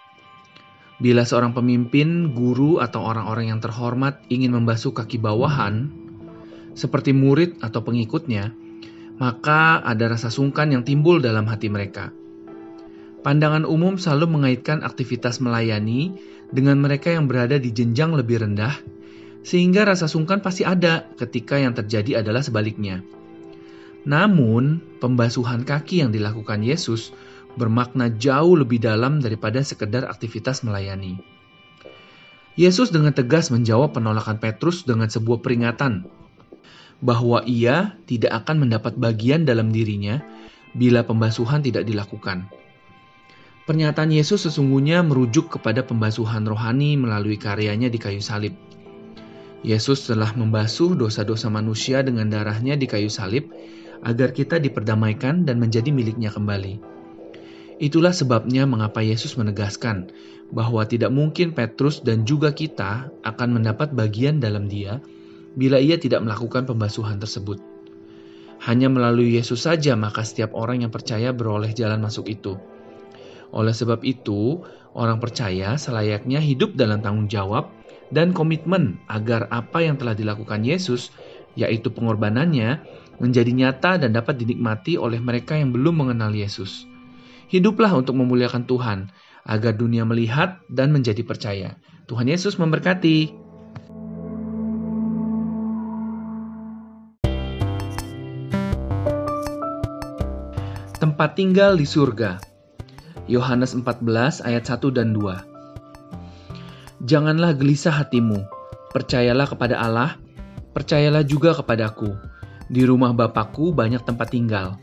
Bila seorang pemimpin, guru, atau orang-orang yang terhormat ingin membasuh kaki bawahan, seperti murid atau pengikutnya, maka ada rasa sungkan yang timbul dalam hati mereka. Pandangan umum selalu mengaitkan aktivitas melayani dengan mereka yang berada di jenjang lebih rendah, sehingga rasa sungkan pasti ada ketika yang terjadi adalah sebaliknya. Namun, pembasuhan kaki yang dilakukan Yesus bermakna jauh lebih dalam daripada sekedar aktivitas melayani. Yesus dengan tegas menjawab penolakan Petrus dengan sebuah peringatan bahwa ia tidak akan mendapat bagian dalam dirinya bila pembasuhan tidak dilakukan. Pernyataan Yesus sesungguhnya merujuk kepada pembasuhan rohani melalui karyanya di kayu salib. Yesus telah membasuh dosa-dosa manusia dengan darahnya di kayu salib agar kita diperdamaikan dan menjadi miliknya kembali. Itulah sebabnya mengapa Yesus menegaskan bahwa tidak mungkin Petrus dan juga kita akan mendapat bagian dalam Dia bila ia tidak melakukan pembasuhan tersebut. Hanya melalui Yesus saja maka setiap orang yang percaya beroleh jalan masuk itu. Oleh sebab itu, orang percaya selayaknya hidup dalam tanggung jawab dan komitmen agar apa yang telah dilakukan Yesus, yaitu pengorbanannya, menjadi nyata dan dapat dinikmati oleh mereka yang belum mengenal Yesus. Hiduplah untuk memuliakan Tuhan, agar dunia melihat dan menjadi percaya. Tuhan Yesus memberkati. Tempat tinggal di surga. Yohanes 14 ayat 1 dan 2. Janganlah gelisah hatimu, percayalah kepada Allah, percayalah juga kepadaku. Di rumah Bapakku banyak tempat tinggal.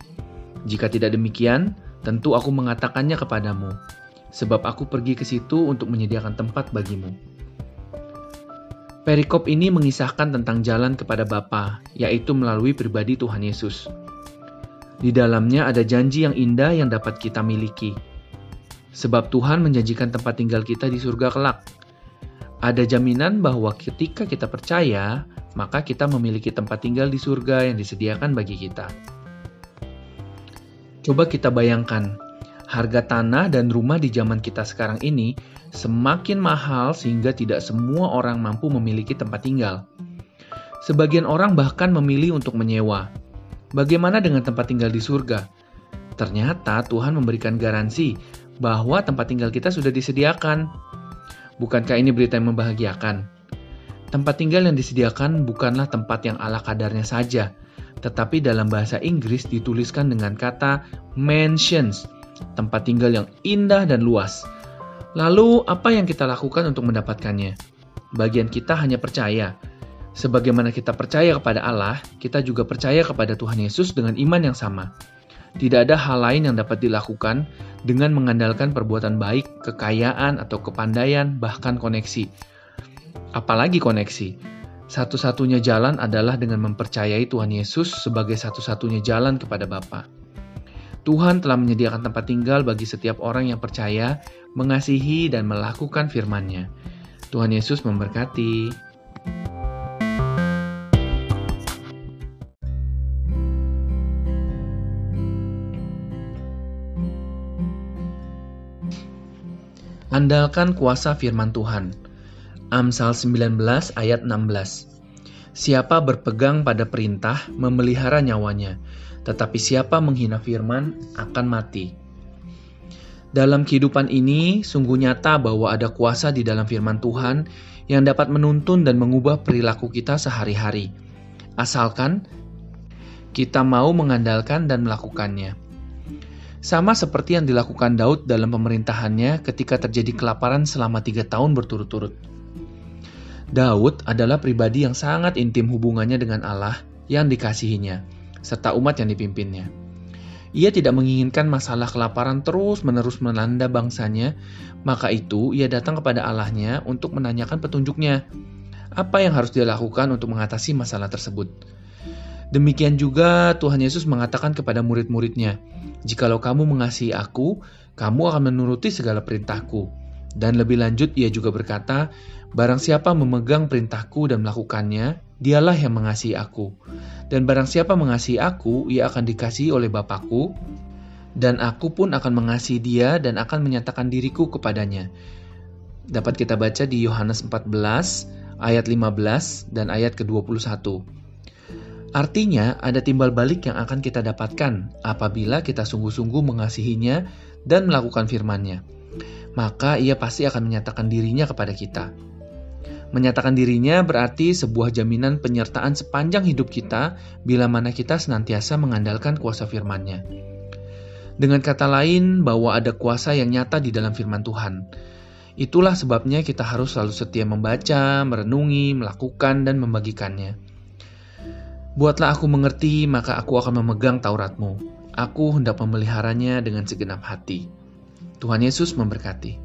Jika tidak demikian, tentu aku mengatakannya kepadamu, sebab aku pergi ke situ untuk menyediakan tempat bagimu. Perikop ini mengisahkan tentang jalan kepada Bapa, yaitu melalui pribadi Tuhan Yesus. Di dalamnya ada janji yang indah yang dapat kita miliki. Sebab Tuhan menjanjikan tempat tinggal kita di surga kelak. Ada jaminan bahwa ketika kita percaya, maka kita memiliki tempat tinggal di surga yang disediakan bagi kita. Coba kita bayangkan, harga tanah dan rumah di zaman kita sekarang ini semakin mahal sehingga tidak semua orang mampu memiliki tempat tinggal. Sebagian orang bahkan memilih untuk menyewa, Bagaimana dengan tempat tinggal di surga? Ternyata Tuhan memberikan garansi bahwa tempat tinggal kita sudah disediakan. Bukankah ini berita yang membahagiakan? Tempat tinggal yang disediakan bukanlah tempat yang ala kadarnya saja, tetapi dalam bahasa Inggris dituliskan dengan kata mansions, tempat tinggal yang indah dan luas. Lalu, apa yang kita lakukan untuk mendapatkannya? Bagian kita hanya percaya Sebagaimana kita percaya kepada Allah, kita juga percaya kepada Tuhan Yesus dengan iman yang sama. Tidak ada hal lain yang dapat dilakukan dengan mengandalkan perbuatan baik, kekayaan, atau kepandaian, bahkan koneksi. Apalagi koneksi. Satu-satunya jalan adalah dengan mempercayai Tuhan Yesus sebagai satu-satunya jalan kepada Bapa. Tuhan telah menyediakan tempat tinggal bagi setiap orang yang percaya, mengasihi, dan melakukan firman-Nya. Tuhan Yesus memberkati. Andalkan kuasa firman Tuhan. Amsal 19 ayat 16. Siapa berpegang pada perintah memelihara nyawanya, tetapi siapa menghina firman akan mati. Dalam kehidupan ini, sungguh nyata bahwa ada kuasa di dalam firman Tuhan yang dapat menuntun dan mengubah perilaku kita sehari-hari. Asalkan kita mau mengandalkan dan melakukannya. Sama seperti yang dilakukan Daud dalam pemerintahannya ketika terjadi kelaparan selama tiga tahun berturut-turut. Daud adalah pribadi yang sangat intim hubungannya dengan Allah yang dikasihinya, serta umat yang dipimpinnya. Ia tidak menginginkan masalah kelaparan terus-menerus melanda bangsanya, maka itu ia datang kepada Allahnya untuk menanyakan petunjuknya. Apa yang harus dia lakukan untuk mengatasi masalah tersebut? Demikian juga Tuhan Yesus mengatakan kepada murid-muridnya, Jikalau kamu mengasihi aku, kamu akan menuruti segala perintahku. Dan lebih lanjut ia juga berkata, Barang siapa memegang perintahku dan melakukannya, dialah yang mengasihi aku. Dan barang siapa mengasihi aku, ia akan dikasihi oleh Bapakku, dan aku pun akan mengasihi dia dan akan menyatakan diriku kepadanya. Dapat kita baca di Yohanes 14 ayat 15 dan ayat ke-21. Artinya, ada timbal balik yang akan kita dapatkan apabila kita sungguh-sungguh mengasihinya dan melakukan firman-Nya. Maka ia pasti akan menyatakan dirinya kepada kita. Menyatakan dirinya berarti sebuah jaminan penyertaan sepanjang hidup kita bila mana kita senantiasa mengandalkan kuasa firman-Nya. Dengan kata lain, bahwa ada kuasa yang nyata di dalam firman Tuhan. Itulah sebabnya kita harus selalu setia membaca, merenungi, melakukan, dan membagikannya. Buatlah aku mengerti, maka aku akan memegang Tauratmu. Aku hendak memeliharanya dengan segenap hati. Tuhan Yesus memberkati.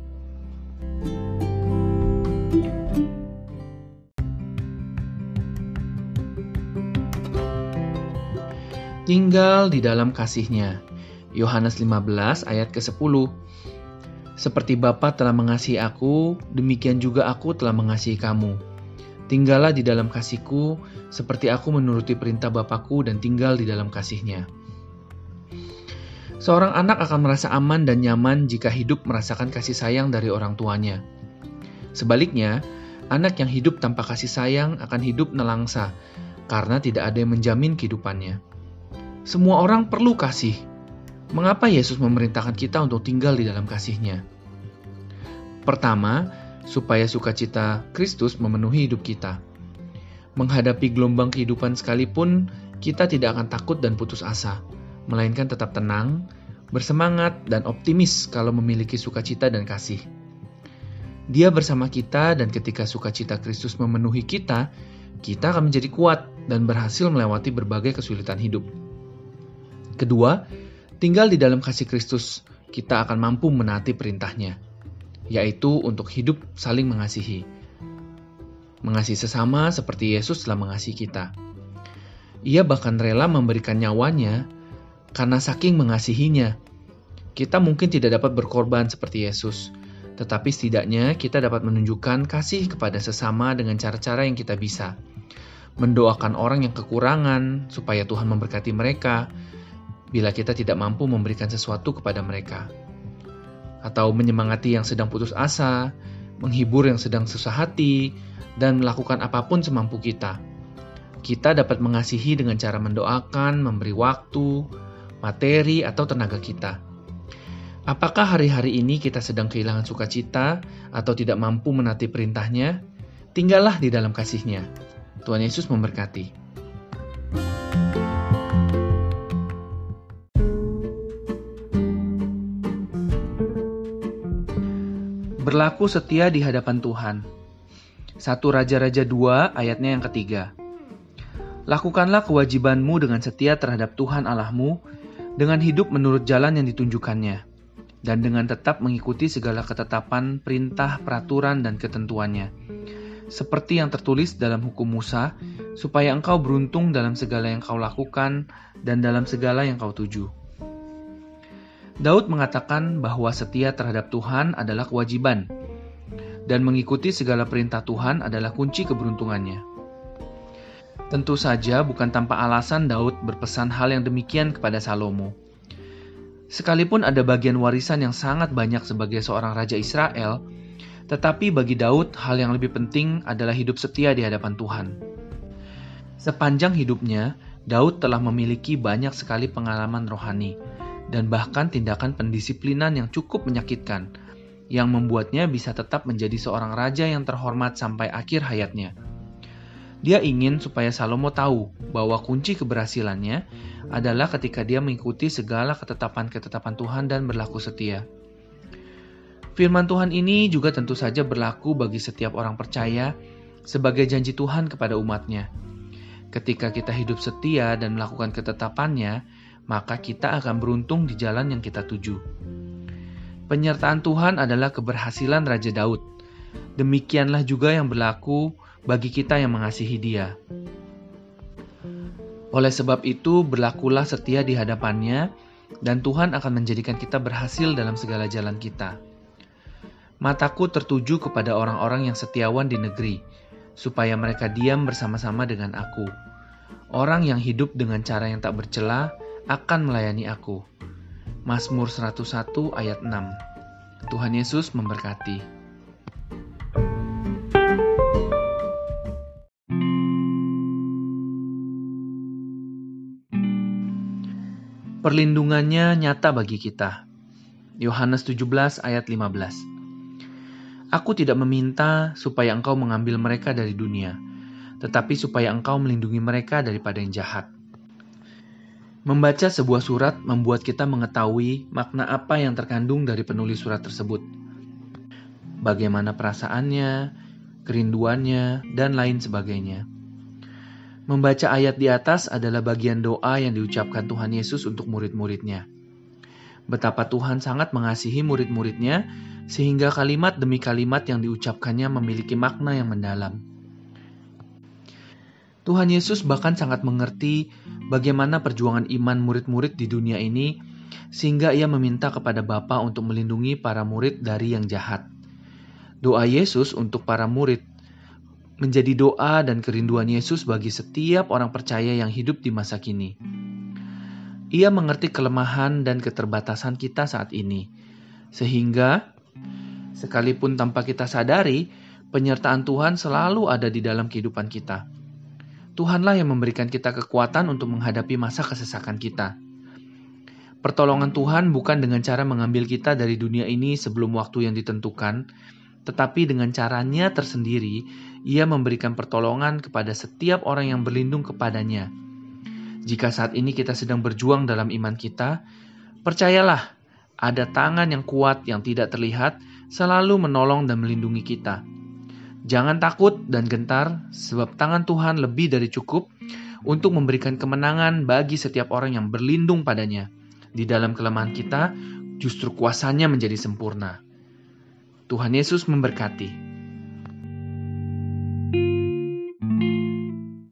Tinggal di dalam kasihnya. Yohanes 15 ayat ke-10. Seperti Bapa telah mengasihi aku, demikian juga aku telah mengasihi kamu. Tinggallah di dalam kasihku, seperti aku menuruti perintah Bapakku dan tinggal di dalam kasihnya. Seorang anak akan merasa aman dan nyaman jika hidup merasakan kasih sayang dari orang tuanya. Sebaliknya, anak yang hidup tanpa kasih sayang akan hidup nelangsa karena tidak ada yang menjamin kehidupannya. Semua orang perlu kasih. Mengapa Yesus memerintahkan kita untuk tinggal di dalam kasihnya? Pertama, supaya sukacita Kristus memenuhi hidup kita. Menghadapi gelombang kehidupan sekalipun, kita tidak akan takut dan putus asa melainkan tetap tenang, bersemangat, dan optimis kalau memiliki sukacita dan kasih. Dia bersama kita, dan ketika sukacita Kristus memenuhi kita, kita akan menjadi kuat dan berhasil melewati berbagai kesulitan hidup. Kedua, tinggal di dalam kasih Kristus, kita akan mampu menaati perintahnya, yaitu untuk hidup saling mengasihi. Mengasihi sesama seperti Yesus telah mengasihi kita. Ia bahkan rela memberikan nyawanya karena saking mengasihinya. Kita mungkin tidak dapat berkorban seperti Yesus, tetapi setidaknya kita dapat menunjukkan kasih kepada sesama dengan cara-cara yang kita bisa. Mendoakan orang yang kekurangan supaya Tuhan memberkati mereka bila kita tidak mampu memberikan sesuatu kepada mereka. Atau menyemangati yang sedang putus asa, menghibur yang sedang susah hati, dan melakukan apa pun semampu kita. Kita dapat mengasihi dengan cara mendoakan, memberi waktu, materi, atau tenaga kita. Apakah hari-hari ini kita sedang kehilangan sukacita atau tidak mampu menati perintahnya? Tinggallah di dalam kasihnya. Tuhan Yesus memberkati. Berlaku setia di hadapan Tuhan. Satu Raja-Raja 2 ayatnya yang ketiga. Lakukanlah kewajibanmu dengan setia terhadap Tuhan Allahmu dengan hidup menurut jalan yang ditunjukkannya, dan dengan tetap mengikuti segala ketetapan, perintah, peraturan, dan ketentuannya, seperti yang tertulis dalam hukum Musa, supaya engkau beruntung dalam segala yang kau lakukan dan dalam segala yang kau tuju. Daud mengatakan bahwa setia terhadap Tuhan adalah kewajiban, dan mengikuti segala perintah Tuhan adalah kunci keberuntungannya. Tentu saja bukan tanpa alasan Daud berpesan hal yang demikian kepada Salomo. Sekalipun ada bagian warisan yang sangat banyak sebagai seorang raja Israel, tetapi bagi Daud hal yang lebih penting adalah hidup setia di hadapan Tuhan. Sepanjang hidupnya, Daud telah memiliki banyak sekali pengalaman rohani dan bahkan tindakan pendisiplinan yang cukup menyakitkan yang membuatnya bisa tetap menjadi seorang raja yang terhormat sampai akhir hayatnya. Dia ingin supaya Salomo tahu bahwa kunci keberhasilannya adalah ketika dia mengikuti segala ketetapan-ketetapan Tuhan dan berlaku setia. Firman Tuhan ini juga tentu saja berlaku bagi setiap orang percaya sebagai janji Tuhan kepada umatnya. Ketika kita hidup setia dan melakukan ketetapannya, maka kita akan beruntung di jalan yang kita tuju. Penyertaan Tuhan adalah keberhasilan Raja Daud. Demikianlah juga yang berlaku bagi kita yang mengasihi Dia. Oleh sebab itu, berlakulah setia di hadapannya, dan Tuhan akan menjadikan kita berhasil dalam segala jalan kita. Mataku tertuju kepada orang-orang yang setiawan di negeri, supaya mereka diam bersama-sama dengan aku. Orang yang hidup dengan cara yang tak bercela akan melayani aku. Mazmur 101 ayat 6 Tuhan Yesus memberkati. Perlindungannya nyata bagi kita. Yohanes 17 ayat 15. Aku tidak meminta supaya engkau mengambil mereka dari dunia, tetapi supaya engkau melindungi mereka daripada yang jahat. Membaca sebuah surat membuat kita mengetahui makna apa yang terkandung dari penulis surat tersebut. Bagaimana perasaannya, kerinduannya, dan lain sebagainya. Membaca ayat di atas adalah bagian doa yang diucapkan Tuhan Yesus untuk murid-muridnya. Betapa Tuhan sangat mengasihi murid-muridnya, sehingga kalimat demi kalimat yang diucapkannya memiliki makna yang mendalam. Tuhan Yesus bahkan sangat mengerti bagaimana perjuangan iman murid-murid di dunia ini sehingga ia meminta kepada Bapa untuk melindungi para murid dari yang jahat. Doa Yesus untuk para murid menjadi doa dan kerinduan Yesus bagi setiap orang percaya yang hidup di masa kini. Ia mengerti kelemahan dan keterbatasan kita saat ini, sehingga sekalipun tanpa kita sadari, penyertaan Tuhan selalu ada di dalam kehidupan kita. Tuhanlah yang memberikan kita kekuatan untuk menghadapi masa kesesakan kita. Pertolongan Tuhan bukan dengan cara mengambil kita dari dunia ini sebelum waktu yang ditentukan, tetapi dengan caranya tersendiri, ia memberikan pertolongan kepada setiap orang yang berlindung kepadanya. Jika saat ini kita sedang berjuang dalam iman kita, percayalah, ada tangan yang kuat yang tidak terlihat selalu menolong dan melindungi kita. Jangan takut dan gentar, sebab tangan Tuhan lebih dari cukup untuk memberikan kemenangan bagi setiap orang yang berlindung padanya. Di dalam kelemahan kita, justru kuasanya menjadi sempurna. Tuhan Yesus memberkati.